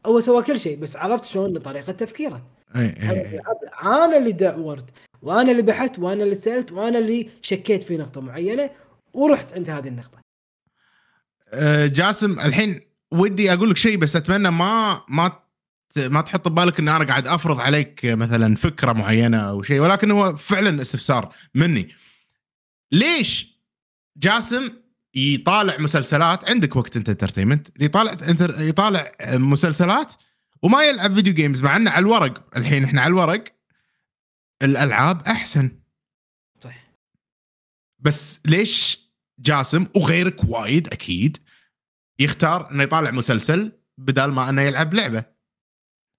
هو سوى كل شيء بس عرفت شلون؟ طريقه تفكيره. إيه، إيه. أنا اللي دورت وأنا اللي بحثت وأنا اللي سألت وأنا اللي شكيت في نقطة معينة ورحت عند هذه النقطة. آه، جاسم الحين ودي أقول لك شيء بس أتمنى ما ما ما تحط ببالك ان أنا قاعد أفرض عليك مثلا فكرة معينة أو شيء ولكن هو فعلا استفسار مني. ليش جاسم يطالع مسلسلات عندك وقت أنت entertainment يطالع enter يطالع مسلسلات وما يلعب video games مع إنه على الورق. الحين إحنا على الورق الألعاب أحسن. صح بس ليش جاسم وغيرك وايد أكيد يختار إنه يطالع مسلسل بدل ما إنه يلعب لعبة؟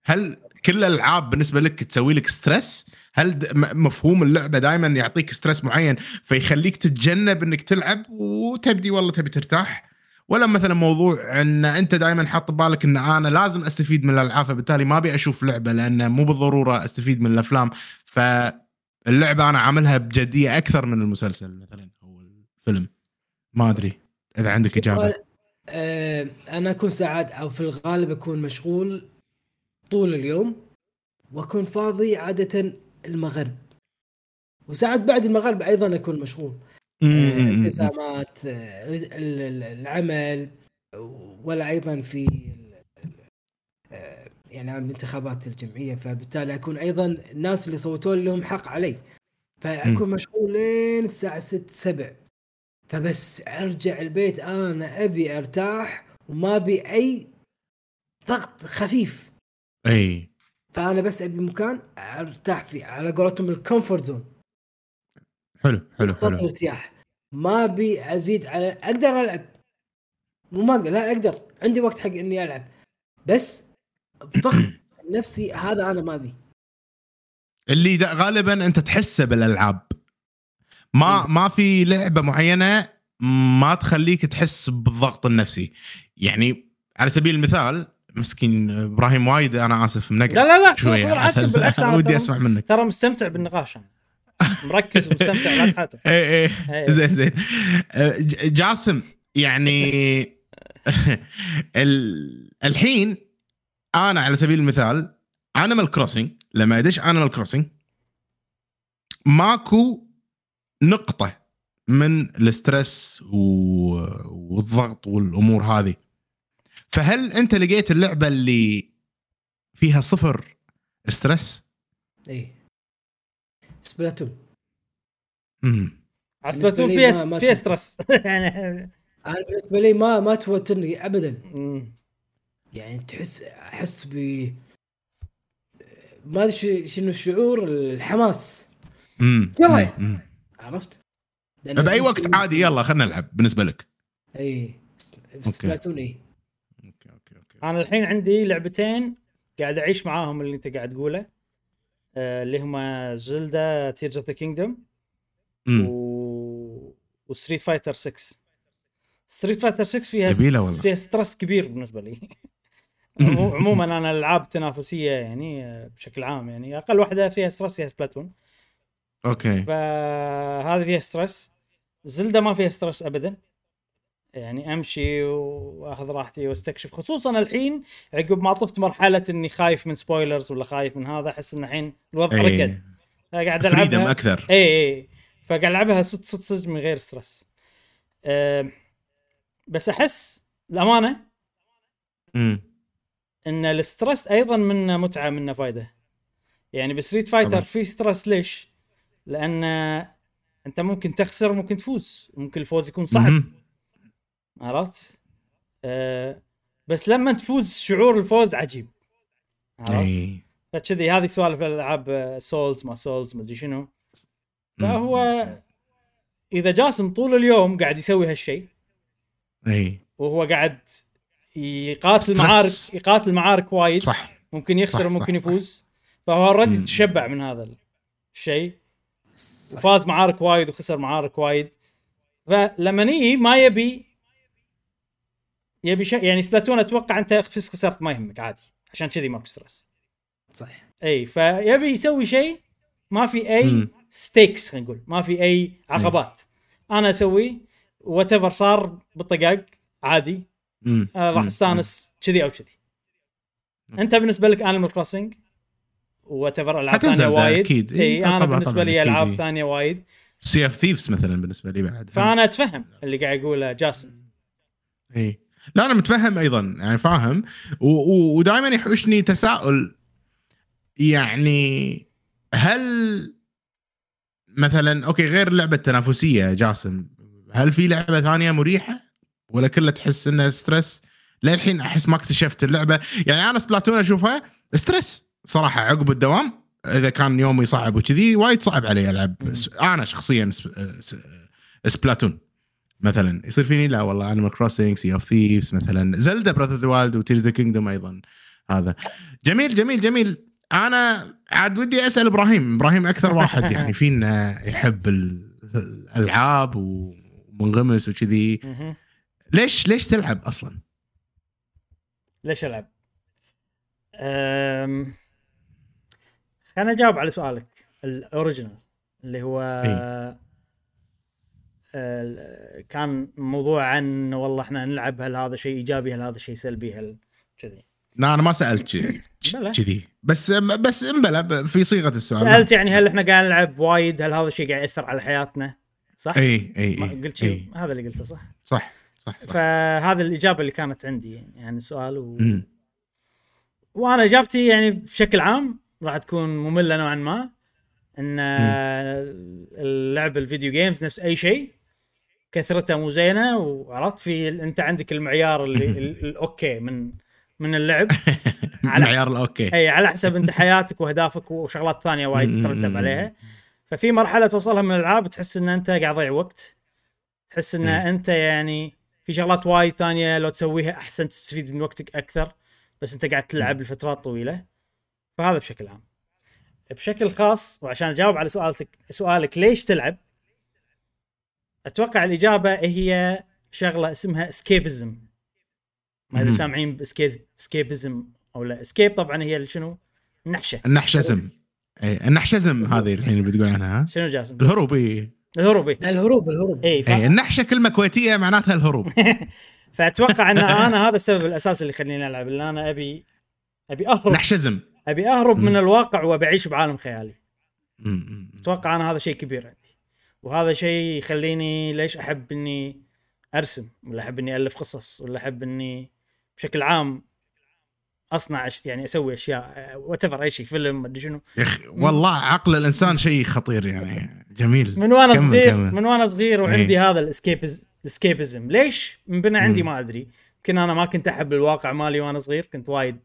هل كل الألعاب بالنسبة لك تسوي لك stress هل مفهوم اللعبة دائما يعطيك stress معين فيخليك تتجنب إنك تلعب وتبدي والله تبي ترتاح؟ ولا مثلا موضوع إن أنت دائما حاط ببالك إن أنا لازم أستفيد من الألعاب فبالتالي ما أبي أشوف لعبة لأن مو بالضرورة أستفيد من الأفلام. فاللعبة أنا عاملها بجدية أكثر من المسلسل مثلا أو الفيلم. ما أدري. إذا عندك إجابة. آه، أنا اكون ساعات أو في الغالب أكون مشغول طول اليوم وأكون فاضي عادة المغرب. وساعات بعد المغرب أيضا أكون مشغول. آه، التزامات ال- ال- العمل ولا أيضا في آه، يعني الانتخابات الجمعية. فبالتالي أكون أيضا الناس اللي صوتوا لي لهم حق علي. فأكون مشغول لين الساعة 6 7 فبس أرجع البيت أنا أبي أرتاح وما أبي أي ضغط خفيف. اي. فأنا بس أبي مكان أرتاح فيه على قولتهم ال comfort zone حلو حلو حلو. الارتياح ما أبي أزيد على أقدر ألعب. مو ما أقدر لا أقدر. عندي وقت حق إني ألعب. بس الضغط النفسي هذا أنا ما أبي. اللي غالبا أنت تحسه بالألعاب. ما ما في لعبة معينة ما تخليك تحس بالضغط النفسي. يعني على سبيل المثال مسكين إبراهيم وايد أنا آسف منقع لا لا لا راحتك بالعكس أنا ودي أسمع منك. ترى مستمتع بالنقاش أنا. مركز ومستمتع لا تحاتف. إيه إيه. إيه. زين زين. أه، جاسم يعني ال- الحين أنا على سبيل المثال Animal Crossing لما أدش Animal Crossing ماكو نقطة من ال stress و- والضغط والأمور هذه. فهل أنت لقيت اللعبة اللي فيها صفر stress؟ اي Splatoon. امم لي فيها فيها. stress يعني أنا بالنسبة لي ما ما توترني ابدا. مم. يعني تحس أحس ب ما أدري شنو الشعور الحماس. امم يلا. عرفت؟ لأن بأي وقت عادي يلا خلينا نلعب بالنسبة لك. اي Splatoon اي أنا الحين عندي لعبتين قاعد أعيش معاهم اللي أنت قاعد تقوله. آه، اللي هما Zelda Tears of the Kingdom. و... و Street Fighter 6 Street Fighter 6 فيها والله. فيها stress كبير بالنسبة لي. عمو- عموما أنا الألعاب تنافسيه يعني آه، بشكل عام يعني أقل واحدة فيها stress هي Splatoon okay. فهذه فيها stress Zelda ما فيها stress ابدا. يعني امشي واخذ راحتي واستكشف خصوصا الحين عقب ما طفت مرحلة إني خايف من spoilers ولا خايف من هذا أحس إن الحين الوضع ركد اي قاعد ألعبها. أكثر. اي اي فقاعد ألعبها صدق صدق صدق من غير stress أه بس أحس الامانه امم إن ال stress أيضا منه متعة منه فايدة. يعني ب Street Fighter. في stress ليش؟ لأن أنت ممكن تخسر ممكن تفوز. ممكن الفوز يكون صعب. مهم. عرفت؟ أه بس لما تفوز شعور الفوز عجيب عرفت؟ اي فكذي هذه سوالف الألعاب souls ما souls ما أدري شنو فهو إذا جاسم طول اليوم قاعد يسوي هالشيء اي وهو قاعد يقاتل. معارك يقاتل معارك وايد صح ممكن يخسر صح، وممكن صح، صح. يفوز فهو already. تشبع من هذا الشيء وفاز معارك وايد وخسر معارك وايد فلما نيجي ما يبي يبي شيء يعني Splatoon أتوقع أنت فزت خسرت ما يهمك عادي. عشان كذي ماكو stress صح إي فيبي يسوي شيء ما في أي مم. stakes خلينا نقول. ما في أي عقبات. أنا أسوي whatever صار بالطقاق عادي. مم. أنا راح مم. أستانس كذي أو كذي. مم. أنت بالنسبة لك Animal Crossing whatever العاب ثانية وايد. أكيد. إي، إي أنا طبعاً- بالنسبة لي ألعاب. ثانية وايد. Sea of Thieves مثلا بالنسبة لي بعد. فأنا أتفهم اللي قاعد يقوله جاسم إي. لا أنا متفهم أيضا يعني فاهم؟ ودائما يحوشني تساؤل. يعني هل مثلا okay غير اللعبة التنافسية جاسم هل في لعبة ثانية مريحة؟ ولا كلها تحس إنها stress؟ للحين أحس ما اكتشفت اللعبة. يعني أنا Splatoon أشوفها stress صراحة عقب الدوام إذا كان يومي صعب وكذي وايد صعب علي ألعب. أنا شخصيا Splatoon. مثلا يصير فيني لا والله Animal Crossing Sea of Thieves مثلا Zelda Breath of the Wild و Tears the Kingdom أيضا هذا جميل جميل جميل أنا عاد ودي أسأل إبراهيم إبراهيم أكثر واحد يعني فينا يحب ال- الألعاب ومنغمس وكذي. ليش ليش تلعب أصلا؟ ليش ألعب؟ أم... خليني أجاوب على سؤالك ال original اللي هو إي. كان موضوع عن والله إحنا نلعب هل هذا شيء إيجابي هل هذا شيء سلبي هل كذي لا أنا ما سألت. كذي بس بس امبلا في صيغة السؤال سألت يعني هل إحنا قاعد نلعب وايد هل هذا الشيء قاعد يأثر على حياتنا صح؟ إي إي إي قلت شيء. هذا اللي قلته صح؟ صح صح, صح. فهذا الإجابة اللي كانت عندي يعني عن السؤال و... وأنا إجابتي يعني بشكل عام راح تكون مملة نوعا ما إن اللعب ال video games نفس أي شيء كثرته مو زينة وعرفت في أنت عندك المعيار اللي ال- ال okay من من اللعب. على- معيار الأوكي. إي على حسب أنت حياتك وأهدافك وشغلات ثانية وايد تترتب عليها. ففي مرحلة توصلها من الألعاب تحس إن أنت قاعد تضيع وقت. تحس إن. أنت يعني في شغلات وايد ثانية لو تسويها أحسن تستفيد من وقتك أكثر بس أنت قاعد تلعب لفترات طويلة. فهذا بشكل عام. بشكل خاص وعشان أجاوب على سؤالك سؤالك ليش تلعب؟ أتوقع الإجابة هي شغلة اسمها escapism ما إذا. سامعين ب escapism أو لا. escape طبعا هي شنو؟ النحشة. النحشزم. اي النحشزم هذه الحين بتقول عنها. ها؟ شنو جاسم الهروب اي الهروب. إيه. الهروب الهروب. اي ف... اي النحشة كلمة كويتية معناتها الهروب. فأتوقع أن أنا هذا السبب الأساسي اللي يخليني ألعب اللي أنا ابي أبي أهرب. نحشزم. أبي أهرب. من الواقع وبعيش بعالم خيالي. أتوقع أنا هذا شيء كبير. وهذا شيء يخليني ليش أحب إني أرسم ولا أحب إني ألف قصص ولا أحب إني بشكل عام أصنع. يعني أسوي أشياء what أي شيء فيلم مدري شنو يا أخي والله عقل الإنسان شيء خطير يعني جميل من وأنا كمل- صغير كمل. من وأنا صغير وعندي إيه. هذا ال escapis- ال escapism ليش انبنى عندي. ما أدري يمكن أنا ما كنت أحب الواقع مالي وأنا صغير كنت وايد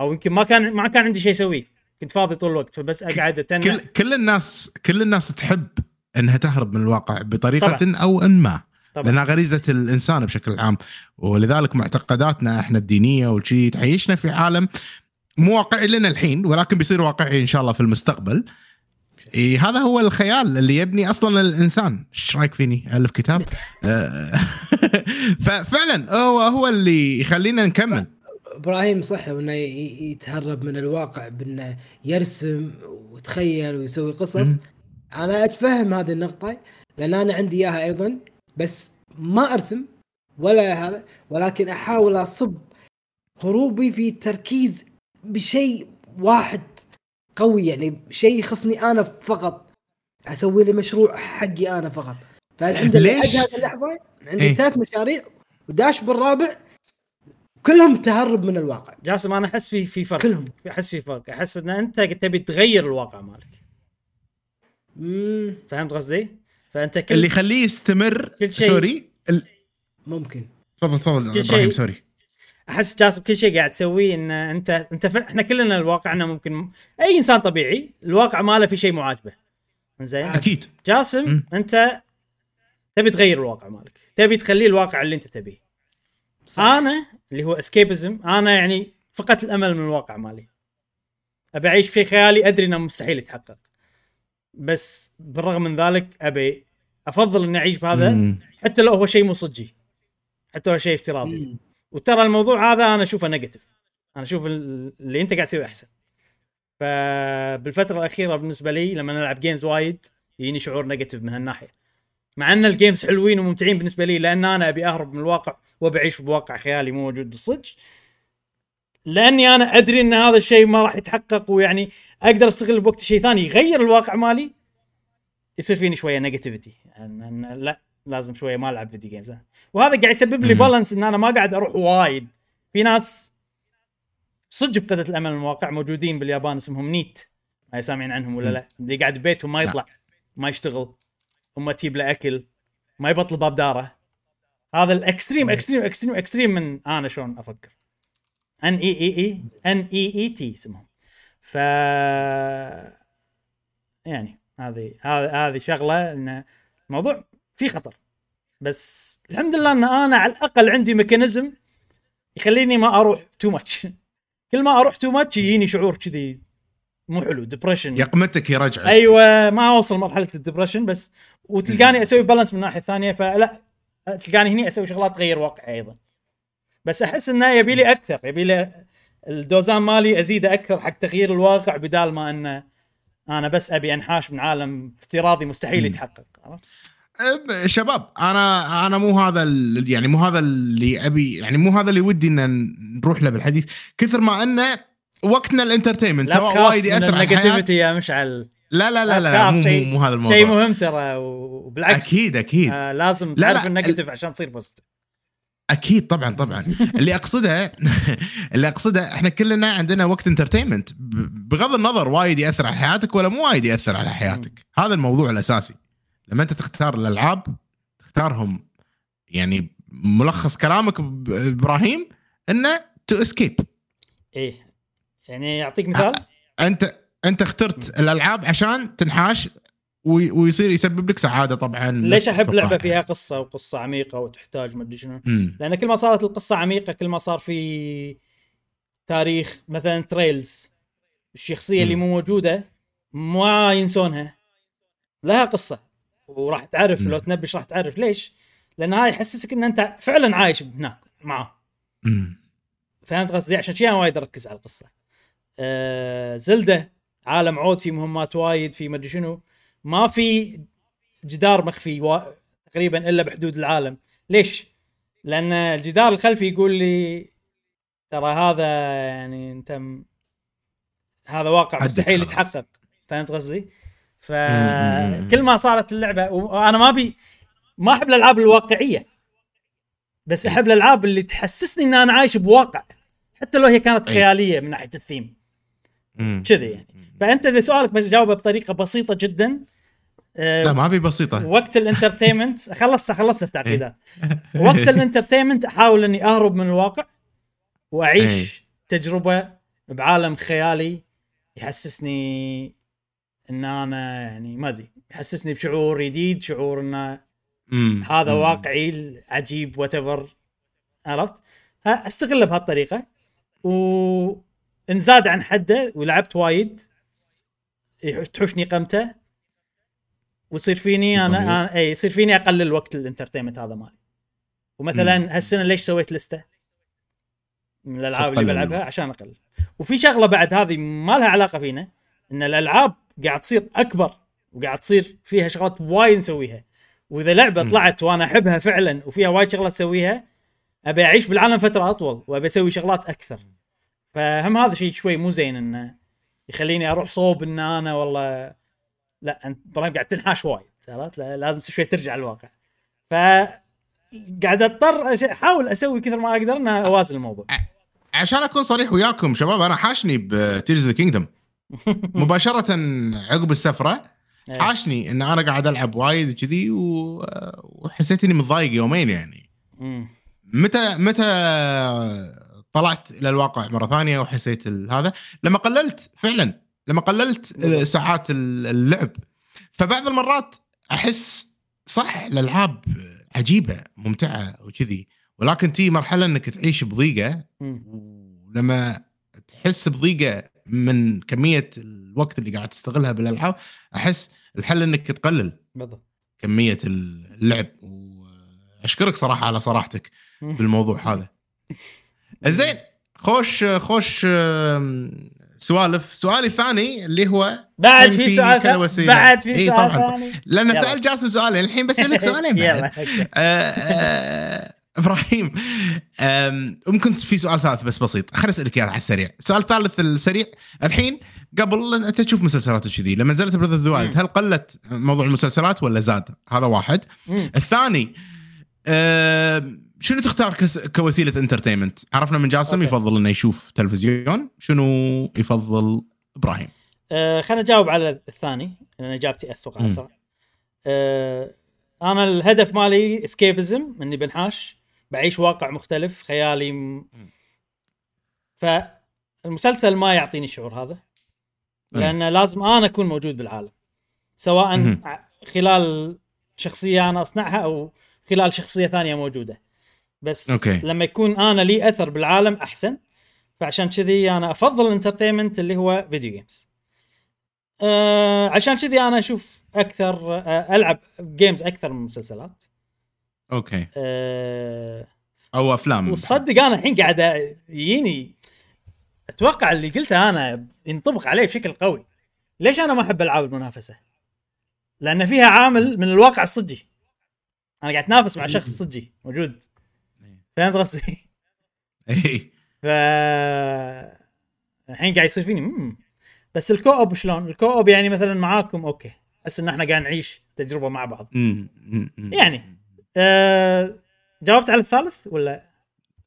أو يمكن ما كان ما كان عندي شيء أسويه كنت فاضي طول الوقت فبس أقعد اتنع كل كل الناس كل الناس تحب إنها تهرب من الواقع بطريقة طبعاً. أو إن ما. طبعا. لأنها غريزة الإنسان بشكل عام. ولذلك معتقداتنا إحنا الدينية والشي تعيشنا في عالم مو واقعي لنا الحين ولكن بيصير واقعي إن شاء الله في المستقبل. إيه هذا هو الخيال اللي يبني أصلا الإنسان. إيش رأيك فيني؟ ألف كتاب؟ آه، ففعلا هو هو اللي يخلينا نكمل. إبراهيم صح إنه يتهرب من الواقع بإنه يرسم ويتخيل ويسوي قصص. أنا أتفهم هذه النقطة لأن أنا عندي إياها أيضا بس ما أرسم ولا هذا ولكن أحاول أصب هروبي في تركيز بشيء واحد قوي يعني شيء يخصني أنا فقط أسوي لي مشروع حقي أنا فقط فالحمد لله ليش؟ هذه اللحظة عندي إيه. ثلاث مشاريع وداش بالرابع كلهم تهرب من الواقع جاسم أنا أحس في في فرق كلهم. أحس في فرق أحس إن أنت تبي تغير الواقع مالك فهمت قصدي؟ فأنت كل اللي يخليه يستمر كل شيء- sorry ال- ممكن. تفضل تفضل كل إبراهيم شيء- sorry. أحس جاسم كل شيء قاعد تسويه إن انت أنت ف... إحنا كلنا الواقعنا ممكن أي إنسان طبيعي الواقع ماله في شيء مو عاجبه زين أكيد. جاسم مم. أنت تبي تغير الواقع مالك. تبي تخليه الواقع اللي أنت تبيه. صح. أنا اللي هو اسكيبزم أنا يعني فقدت الأمل من الواقع مالي. أبي أعيش في خيالي أدري إنه مستحيل يتحقق. بس بالرغم من ذلك أبي أفضل إني أعيش بهذا مم. حتى لو هو شيء مو صجي حتى لو شيء افتراضي. مم. وترى الموضوع هذا أنا أشوفه نيجاتيف أنا أشوف ال- اللي أنت قاعد تسويه أحسن. فبالفترة الأخيرة بالنسبة لي لما نلعب games وايد يجيني شعور negative من هالناحية. مع أن ال games حلوين وممتعين بالنسبة لي لأن أنا أبي أهرب من الواقع وبعيش بواقع خيالي مو موجود بالصدق. لأني أنا أدري إن هذا الشيء ما راح يتحقق ويعني أقدر أستغل بوقت شيء ثاني يغير الواقع مالي يصير فيني شوية negativity يعني لا لازم شوية ما ألعب video games وهذا قاعد يسبب لي. balance إن أنا ما قاعد أروح وايد. في ناس صدق فقدت الأمل من الواقع موجودين باليابان اسمهم NEET. ما سامعين عنهم ولا. لا؟ اللي قاعد ببيتهم ما لا. يطلع ما يشتغل وما تجيب له أكل ما يبطل باب داره. هذا ال extreme extreme extreme extreme من أنا شلون أفكر. N E E E N E E T اسمهم. ف يعني هذه هذه هذه شغلة إن الموضوع فيه خطر. بس الحمد لله إن أنا على الأقل عندي mechanism يخليني ما أروح too much كل ما أروح too much يجيني شعور كذي مو حلو depression قيمتك يرجعك. أيوه ما أوصل مرحله ال depression بس وتلقاني أسوي balance من الناحية الثانية فلا تلقاني هني أسوي شغلات تغير واقعي أيضا. بس أحس انه يبي لي أكثر يبي لي الدوزان مالي ازيده أكثر حق تغيير الواقع بدال ما إنه أنا بس أبي أنحاش من عالم افتراضي مستحيل. يتحقق شباب أنا أنا مو هذا يعني مو هذا اللي أبي يعني مو هذا اللي ودي إن نروح له بالحديث. كثر ما إنه وقتنا ال entertainment لا سواء وايد يأثر على ال negativity يا مشعل. لا لا لا لا, مو, مو, مو هذا الموضوع. شيء مهم ترى وبالعكس. أكيد أكيد. آه لازم لا، تعرف ال negative عشان تصير positive أكيد طبعا طبعا. اللي أقصده اللي أقصده إحنا كلنا عندنا وقت entertainment بغض النظر وايد يأثر على حياتك ولا مو وايد يأثر على حياتك. هذا الموضوع الأساسي. لما أنت تختار الألعاب تختارهم يعني ملخص كلامك إبراهيم إنه to escape إيه. يعني أعطيك مثال. أنت أنت اخترت الألعاب عشان تنحاش ويصير يسبب لك سعادة طبعا ليش أحب. لعبة فيها قصة وقصة عميقة وتحتاج ما أدري شنو. لأن كل ما صارت القصة عميقة كل ما صار في تاريخ مثلا Trails الشخصية اللي مم. مو موجودة ما ينسونها لها قصة وراح تعرف مم. لو تنبش راح تعرف ليش؟ لأن هاي يحسسك إن أنت فعلا عايش هناك معاه مم. فهمت قصدي عشان شي أنا وايد أركز على القصة آه زلدة عالم عود في مهمات وايد في مدري شنو ما في جدار مخفي و... تقريبا إلا بحدود العالم. ليش؟ لأن الجدار الخلفي يقول لي ترى هذا يعني أنت م... هذا واقع مستحيل. يتحقق. فهمت قصدي؟ فكل ما صارت اللعبة وأنا ما ابي ما أحب الألعاب الواقعية. بس أحب الألعاب اللي تحسسني إن أنا عايش بواقع. حتى لو هي كانت أي. خيالية من ناحية الثيم. كذي يعني. فأنت إذا سؤالك بس جاوبه بطريقة بسيطة جدا لا ما ابي بسيطة وقت ال entertainment خلصت خلصت التعقيدات وقت ال entertainment أحاول إني أهرب من الواقع وأعيش تجربة بعالم خيالي يحسسني إن أنا يعني ما أدري يحسسني بشعور جديد شعور انه مم. هذا. واقعي عجيب what عرفت؟ استغله بهالطريقة وإن زاد عن حده ولعبت وايد تحوشني قمته ويصير فيني أنا. أنا إي يصير فيني أقلل وقت ال entertainment هذا مالي ومثلا. هالسنة ليش سويت لستة من الألعاب اللي بلعبها. عشان أقلل وفي شغلة بعد هذه ما لها علاقة فينا إن الألعاب قاعد تصير أكبر وقاعد تصير فيها شغلات وايد نسويها وإذا لعبة مم. طلعت وأنا أحبها فعلا وفيها وايد شغلات اسويها أبي أعيش بالعالم فترة أطول وأبي أسوي شغلات أكثر فهم هذا شيء شوي مو زين إنه يخليني أروح صوب إن أنا والله لا أنت إبراهيم قاعد تنحاش وايد عرفت؟ لا- لازم شوي ترجع الواقع ف قاعد أضطر أحاول أسوي كثر ما أقدر ان أوازن الموضوع. عشان أكون صريح وياكم شباب أنا حاشني بتيرز ذا كينجدم مباشرة عقب السفرة إيه. حاشني إن أنا قاعد ألعب وايد وكذي وحسيت إني متضايق يومين يعني. متى متى طلعت إلى الواقع مرة ثانية وحسيت هذا؟ لما قللت فعلا. لما قللت بالضبط. ساعات ال- اللعب. فبعض المرات أحس صح الألعاب عجيبة ممتعة وكذي. ولكن تي مرحلة إنك تعيش بضيقة. ولما تحس بضيقة من كمية الوقت اللي قاعد تستغلها بالألعاب أحس الحل إنك تقلل بالضبط. كمية اللعب. وأشكرك صراحة على صراحتك بالموضوع هذا. زين خوش خوش سوالف سؤالي الثاني اللي هو بعد في سؤال كذا ثاني. بعد في إي سؤال. ثاني لأن يلا. سأل جاسم سؤالين الحين بسالك سؤالين بعد يلا. آه، آه، إبراهيم ممكن في سؤال ثالث بس بسيط خليني أسألك إياه على السريع السؤال الثالث السريع الحين قبل انت تشوف مسلسلات وكذي لما نزلت اوف مم. هل قلت موضوع المسلسلات ولا زاد هذا واحد. الثاني شنو تختار كس- كوسيلة entertainment عرفنا من جاسم أوكي. يفضل إنه يشوف تلفزيون شنو يفضل إبراهيم؟ آه، خلينا نجاوب على الثاني لأن إجابتي أتوقع مم. أسرع. آه، أنا الهدف مالي escapism إني بنحاش بعيش واقع مختلف خيالي م... فالمسلسل ما يعطيني الشعور هذا لأن لازم أنا أكون موجود بالعالم. سواء مهم. ع- خلال شخصية أنا أصنعها أو خلال شخصية ثانية موجودة. بس أوكي. لما يكون أنا لي أثر بالعالم أحسن فعشان كذي أنا أفضل ال entertainment اللي هو video games أه عشان كذي أنا أشوف أكثر أه ألعب games أكثر من مسلسلات. أوكي. أه أو أفلام. وتصدق أنا الحين قاعد يجيني أتوقع اللي قلته أنا ينطبق عليه بشكل قوي. ليش أنا ما أحب ألعاب المنافسة؟ لأن فيها عامل من الواقع الصجي. أنا قاعد أتنافس مع شخص صجي موجود. فهمت قصدي؟ اي ف الحين قاعد يصير فيني مم. بس الكوب شلون؟ الكوب يعني مثلا معاكم أوكي أحس إن إحنا قاعد نعيش تجربة مع بعض. يعني أه... جاوبت على الثالث ولا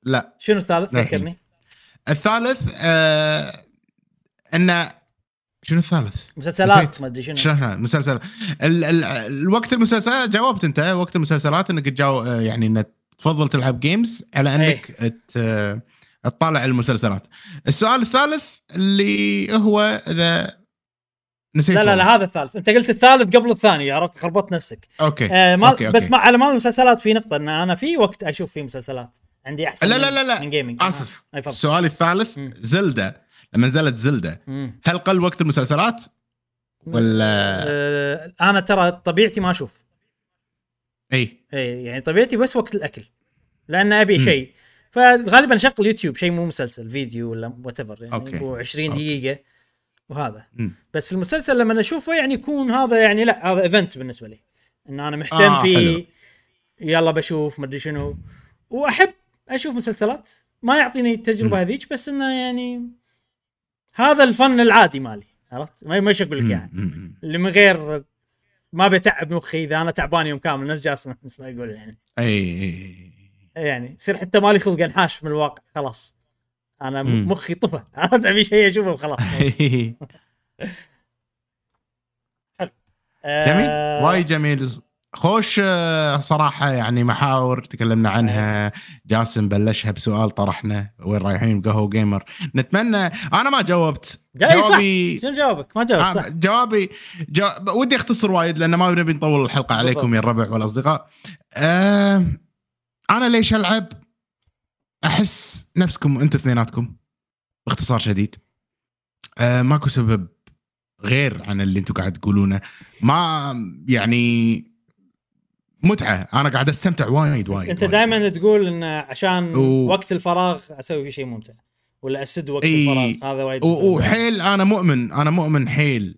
لا شنو الثالث؟ ذكرني الثالث آه انه شنو الثالث؟ مسلسلات. ما أدري شنو شلونها مسلسل ال ال الوقت المسلسلات جاوبت أنت وقت المسلسلات إنك تجاو آه، يعني إنك تفضل تلعب games على أنك ت- تطالع المسلسلات. السؤال الثالث اللي هو إذا نسيت لا لا. لا هذا الثالث أنت قلت الثالث قبل الثاني عرفت خربطت نفسك أوكي آه ما أوكي، أوكي. بس ما على مال المسلسلات في نقطة إن أنا في وقت أشوف فيه مسلسلات عندي أحسن لا لا لا لا. من gaming آسف آه. السؤال الثالث مم. زلدة لما نزلت زلدة مم. هل قل وقت المسلسلات ولا آه أنا ترى طبيعتي ما أشوف إي إي يعني طبيعتي بس وقت الأكل لأن أبي. شيء فغالبا أشغل يوتيوب شيء مو مسلسل فيديو ولا whatever يعني أوكي. هو 20 أوكي. دقيقة وهذا مم. بس المسلسل لما أشوفه يعني يكون هذا يعني لا هذا event بالنسبة لي إن أنا مهتم آه، فيه حلو. يلا بشوف مدري شنو وأحب أشوف مسلسلات ما يعطيني التجربة. هذيك بس إنه يعني هذا الفن العادي مالي عرفت ما مش أقول لك يعني. اللي من غير ما بيتعب مخي إذا أنا تعبان يوم كامل نفس جاسم نفس ما يقول يعني. أي أي يعني يصير حتى مالي خلق انحاش من الواقع خلاص. أنا مم. مخي طفى. عرفت؟ أبي شيء أشوفه وخلاص آه، جميل. وايد جميل. خوش آه، صراحة يعني محاور تكلمنا عنها جاسم بلشها بسؤال طرحنا وين رايحين بقهوة وقيمر نتمنى أنا ما جاوبت. جوابي شنو جوابك؟ ما جاوبت آه، صح جوابي جو... ودي اختصر وايد لأن ما نبي نطول الحلقة عليكم. يا الربع والأصدقاء. آه... أنا ليش ألعب؟ أحس نفسكم أنتم اثنيناتكم باختصار شديد. آه ماكو سبب غير عن اللي أنتم قاعد تقولونه ما يعني متعة أنا قاعد أستمتع وايد وايد أنت. دائما تقول إن عشان و- وقت الفراغ أسوي فيه شيء ممتع ولا أسد وقت إي. الفراغ هذا وايد و- وحيل أنا مؤمن أنا مؤمن حيل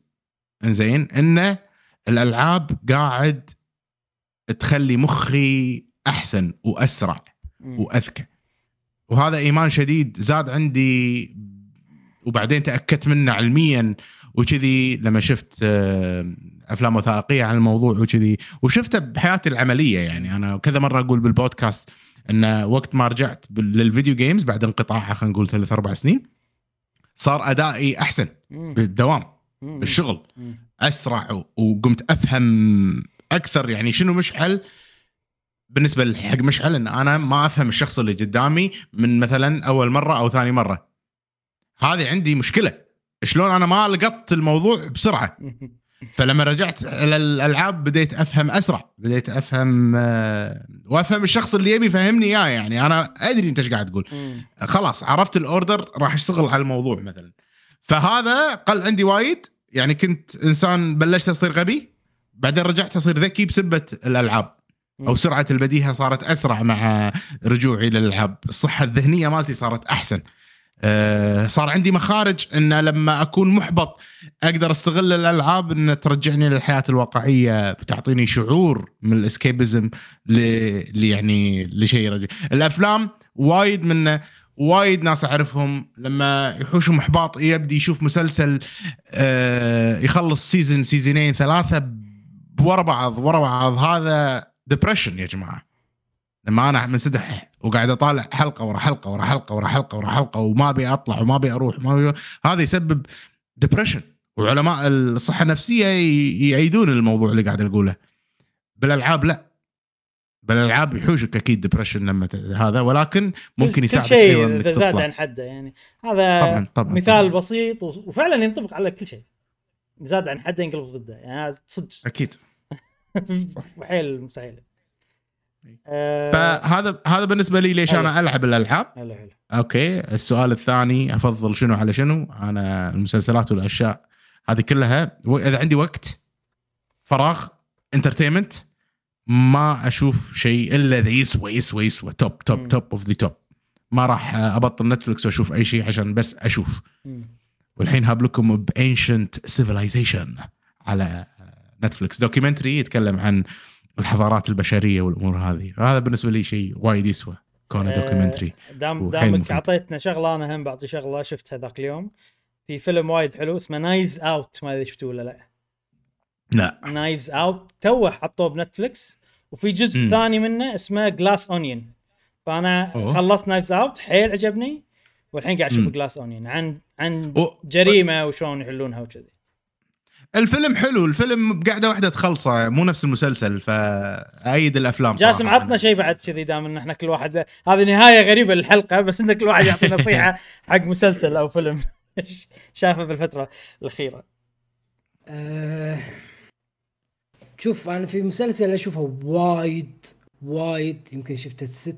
إنزين ان الألعاب قاعد تخلي مخي أحسن وأسرع. وأذكى وهذا إيمان شديد زاد عندي وبعدين تأكدت منه علميا وكذي لما شفت آه، أفلام وثائقية عن الموضوع وكذي. وشفته بحياتي العملية يعني. أنا كذا مرة أقول بالبودكاست إن وقت ما رجعت للفيديو جيمز بعد انقطاعها خلينا نقول ثلاث أربع سنين صار أدائي أحسن. بالدوام. بالشغل. أسرع وقمت أفهم أكثر يعني شنو مشعل. بالنسبة حق مشعل إن أنا ما أفهم الشخص اللي قدامي من مثلا أول مرة أو ثاني مرة. هذه عندي مشكلة. شلون أنا ما لقطت الموضوع بسرعة. فلما رجعت إلى الألعاب بديت أفهم أسرع. بديت أفهم آه، وأفهم الشخص اللي يبي يفهمني إياه يعني. أنا أدري أنت إيش قاعد تقول. خلاص عرفت الأوردر راح أشتغل على الموضوع مثلا. فهذا قل عندي وايد. يعني كنت إنسان بلشت أصير غبي بعدين رجعت أصير ذكي بسبة الألعاب. أو سرعة البديهة صارت أسرع مع رجوعي للألعاب. الصحة الذهنية مالتي صارت أحسن. أه صار عندي مخارج إن لما أكون محبط أقدر أستغل الألعاب إن ترجعني للحياة الواقعية بتعطيني شعور من الإسكيبزم ل... يعني لشيء يرجع الأفلام وايد من وايد ناس أعرفهم لما يحوشهم احباط يبدي يشوف مسلسل آه يخلص season سيزونين ثلاثة ورا بعض ورا بعض. هذا depression يا جماعة. لما أنا منسدح وقاعد أطالع حلقة ورا حلقة ورا حلقة ورا حلقة ورا حلقة وما أبي أطلع وما أبي أروح وما أبي هذا يسبب depression وعلماء الصحة النفسية يعيدون الموضوع اللي قاعد أقوله. بالألعاب لا. بالألعاب يحوشك أكيد depression لما ت... هذا ولكن ممكن كل يساعدك شيء أيضا إنك زاد عن حده يعني. هذا طبعا طبعا مثال طبعاً. بسيط وفعلا ينطبق على كل شيء. زاد عن حده ينقلب ضده يعني صدق. أكيد. وحيل مستحيل. آه، فهذا هذا بالنسبة لي ليش حلو. أنا ألعب الألعاب حلو حلو okay السؤال الثاني أفضل شنو على شنو أنا المسلسلات والأشياء هذه كلها إذا عندي وقت فراغ entertainment ما أشوف شيء إلا اذا يسوى يسوى يسوى top. top top of the top ما راح أبطل نتفلكس وأشوف أي شيء عشان بس أشوف. والحين هاب لكم ب ancient civilization على نتفلكس documentary يتكلم عن الحضارات البشرية والأمور هذه هذا بالنسبة لي شيء وايد يسوى كونه آه، documentary دام دامك. أعطيتنا شغلة أنا هم بعطي شغلة شفتها ذاك اليوم في فيلم وايد حلو اسمه Knives Out ما أدري شفتوه ولا لا لا Knives Out توه حطوه بنتفلكس وفي جزء مم. ثاني منه اسمه Glass Onion فأنا أوه. خلصت Knives Out حيل عجبني والحين قاعد أشوف. Glass Onion عن عن و- جريمة وشلون يحلونها وكذي الفيلم حلو الفيلم بقعده واحدة تخلصه مو نفس المسلسل فأيد الأفلام جاسم. عطنا شيء بعد كذي دام إن إحنا كل واحد هذه نهاية غريبة للحلقة بس إن كل واحد يعطي نصيحة حق مسلسل أو فيلم. شافه بالفترة الأخيرة. آه شوف أنا في مسلسل أشوفه وايد وايد يمكن شفته ست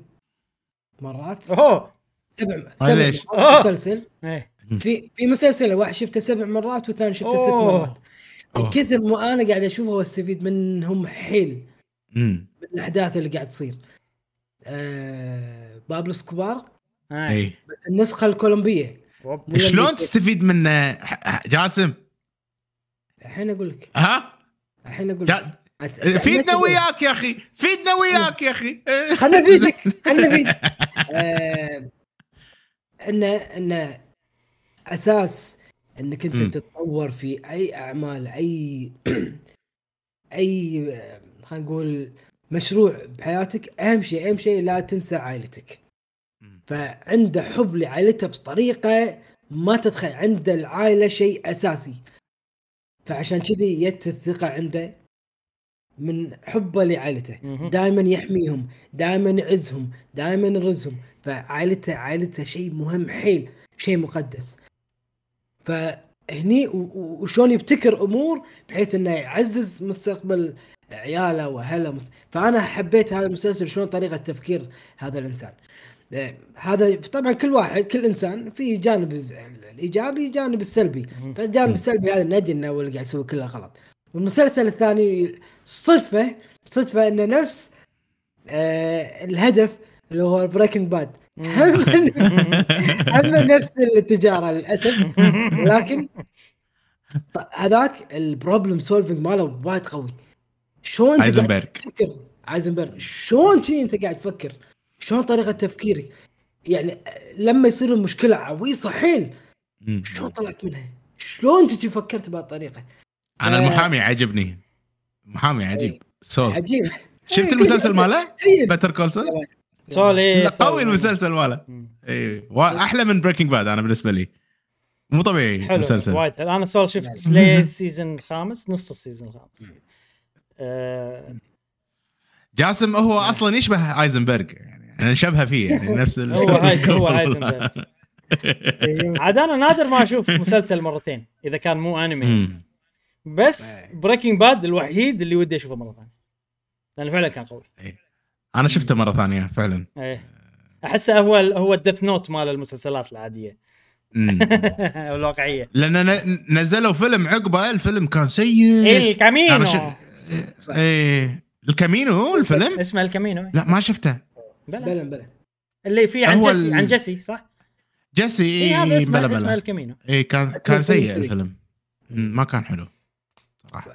مرات. أوه! سبع سبع مسلسل. إيه. في في مسلسل واحد شفته سبع مرات والثاني شفته ست. مرات. من كثر ما أنا قاعد أشوفه واستفيد منهم حيل امم من الأحداث اللي قاعد تصير. آه بابلو اسكوبار. إيه. اي بس النسخة الكولومبية. شلون. تستفيد منه جاسم؟ الحين أقول لك. ها؟ الحين أقول. لك. فيدنا وياك يا أخي فيدنا وياك يا أخي. خلنا نفيدك خلنا نفيدك آه، انه انه أساس إنك أنت مم. تتطور في أي أعمال أي أي خلينا نقول مشروع بحياتك أهم شيء أهم شيء لا تنسى عائلتك مم. فعنده حب لعائلته بطريقة ما تتخيل عند العائلة شيء أساسي فعشان كذي جت الثقة عنده من حبه لعائلته. دائما يحميهم دائما يعزهم دائما يرزهم فعائلته عائلته شيء مهم حيل شيء مقدس فهني وشلون يبتكر أمور بحيث إنه يعزز مستقبل عياله وأهله. مست... فأنا حبيت هذا المسلسل شلون طريقة تفكير هذا الإنسان. آه، هذا طبعا كل واحد كل إنسان في جانب الإيجابي جانب السلبي. فالجانب السلبي هذا ندري إنه اللي قاعد يسوي كله غلط. والمسلسل الثاني صدفة صدفة انه نفس آه الهدف اللي هو Breaking Bad هم هم نفس التجارة للأسف. ولكن هذاك ال problem solving ماله وايد قوي. شلون تفكر؟ ايزنبرغ شلون شي أنت قاعد تفكر؟ شلون طريقة تفكيرك؟ يعني لما يصير المشكلة عويصة حيل. شلون طلعت منها؟ شلون انت فكرت بهالطريقة؟ أنا آه. المحامي عجبني. محامي عجيب. سول عجيب. شفت المسلسل ماله؟ Better Call Saul؟ سولي قوي المسلسل ماله. اي أحلى من Breaking Bad أنا بالنسبة لي. مو طبيعي حلو المسلسل. وايد حلو. أنا سول شفت ليه ال season الخامس نص ال season الخامس آه جاسم هو أصلا يشبه ايزنبرغ يعني أنا نشبه فيه يعني نفس ال- هو هو هايزنبرغ. عاد أنا نادر ما أشوف مسلسل مرتين إذا كان مو أنمي. بس Breaking Bad الوحيد اللي ودي أشوفه مرة ثانية. لأنه فعلا كان قوي. أنا شفته مرة ثانية فعلا. إيه. احسه هو هو ال Death Note مال المسلسلات العادية. الواقعية. لأن ن- نزلوا فيلم عقبه الفيلم كان سيء. الكامينو. أنا ش... إيه الكامينو هو الفيلم؟ اسمه الكامينو. لا ما شفته. بلا. بلا بلا. اللي فيه عن جيسي ال- عن جيسي صح؟ جيسي اي اي هذا اسمه بلا اسمه بلا الكامينو. اي كان كان سيء. الفيلم. ما كان حلو صراحة.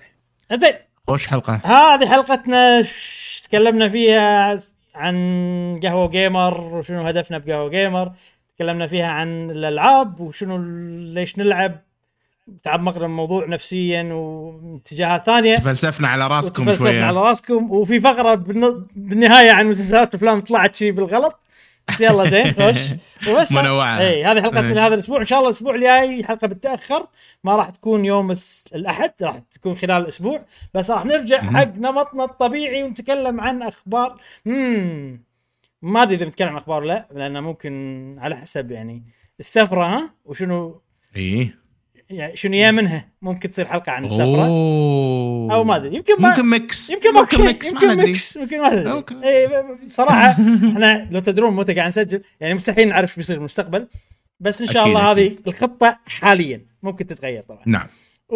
زين. خوش حلقة. هذه حلقتنا ش- تكلمنا فيها عن قهوة وقيمر وشنو هدفنا بقهوة وقيمر تكلمنا فيها عن الألعاب وشنو ليش نلعب. تعمقنا الموضوع نفسيا واتجاهات ثانية. تفلسفنا على راسكم شوية. على راسكم. وفي فقرة بالن- بالنهاية عن مسلسلات أفلام طلعت شي بالغلط. بس يلا زين خوش. وبس. منوعة. إي هذه حلقة من. هذا الأسبوع. إن شاء الله الأسبوع الجاي حلقة بتتاخر ما راح تكون يوم الأحد راح تكون خلال الأسبوع. بس راح نرجع. حق نمطنا الطبيعي ونتكلم عن أخبار. امم ما أدري إذا بنتكلم عن أخبار ولا لأ لأنه ممكن على حسب يعني السفرة ها؟ وشنو إي. يعني شنو يا منها؟ ممكن تصير حلقة عن السفره أو ما أدري. يمكن ما ممكن mix يمكن ماكو شيء mix ما يمكن mix يمكن ما ادري. اي صراحة إحنا لو تدرون متى قاعد نسجل يعني مستحيل نعرف شو بيصير بالمستقبل بس إن شاء أكيد، الله هذه. الخطة حاليا ممكن تتغير طبعا. نعم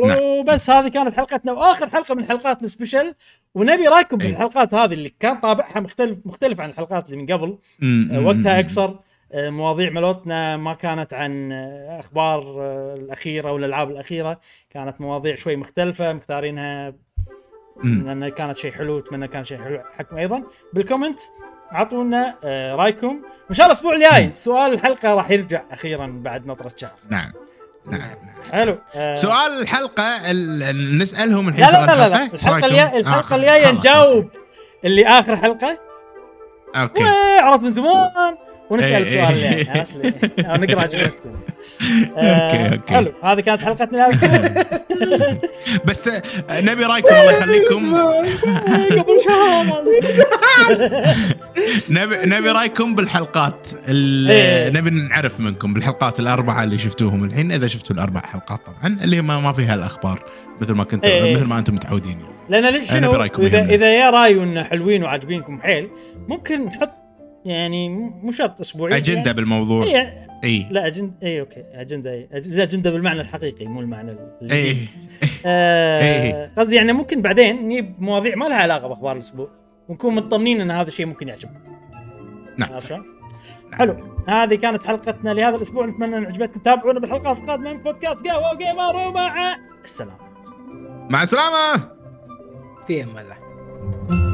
نعم. وبس هذه كانت حلقتنا وآخر حلقة من حلقات ال special. ونبي رايكم أي. بالحلقات هذه اللي كان طابعها مختلف مختلف عن الحلقات اللي من قبل. وقتها. اقصر مواضيع ملوتنا ما كانت عن آه، أخبار آه، الأخيرة والالعاب الأخيرة. كانت مواضيع شوي مختلفة مختارينها مم. لأنه كانت شيء حلو اتمنى كان شيء حلو حقكم أيضا. بالكومنت اعطونا آه، رأيكم. وان شاء الله الأسبوع الجاي. سؤال الحلقة راح يرجع أخيرا بعد نطرة شهر. نعم. نعم نعم. حلو. آه، سؤال الحلقة ال- ال- نسألهم الحين لا لا لا لا, لا. الحلقة؟ الجايه آه، الحلقة الجاية نجاوب اللي آخر حلقة. okay. عرفت من زمان. ونسأل إيه، السؤال إيه. يعني عرفت لي؟ أو نقرأ اجوبتكم okay، okay. حلو هذه كانت حلقتنا بس آه، نبي رايكم الله يخليكم قبل شهر نبي نبي رايكم بالحلقات إيه. نبي نعرف منكم بالحلقات الأربعة اللي شفتوهم الحين إذا شفتوا الأربع حلقات طبعا اللي ما, ما فيها الأخبار مثل ما كنتوا إيه. مثل ما أنتم متعودين يعني. لأن ليش شنو إذا. إذا يا راي إنه حلوين وعاجبينكم حيل ممكن نحط يعني مو شرط اسبوعي أجندة يعني بالموضوع. إيه إي. لا اجنده إي okay. أجندة إي. أجندة بالمعنى الحقيقي مو المعنى اللي إي. آه إيه. قصدي يعني ممكن بعدين نجيب مواضيع ما لها علاقة بأخبار الأسبوع. ونكون مطمنين إن هذا الشيء ممكن يعجبكم. نعم. عرفت شلون؟ حلو. هذه كانت حلقتنا لهذا الأسبوع. نتمنى أن عجبتكم تابعونا بالحلقات القادمة من بودكاست قهوة وقيمر ومع السلامه مع السلامة. في أمان الله.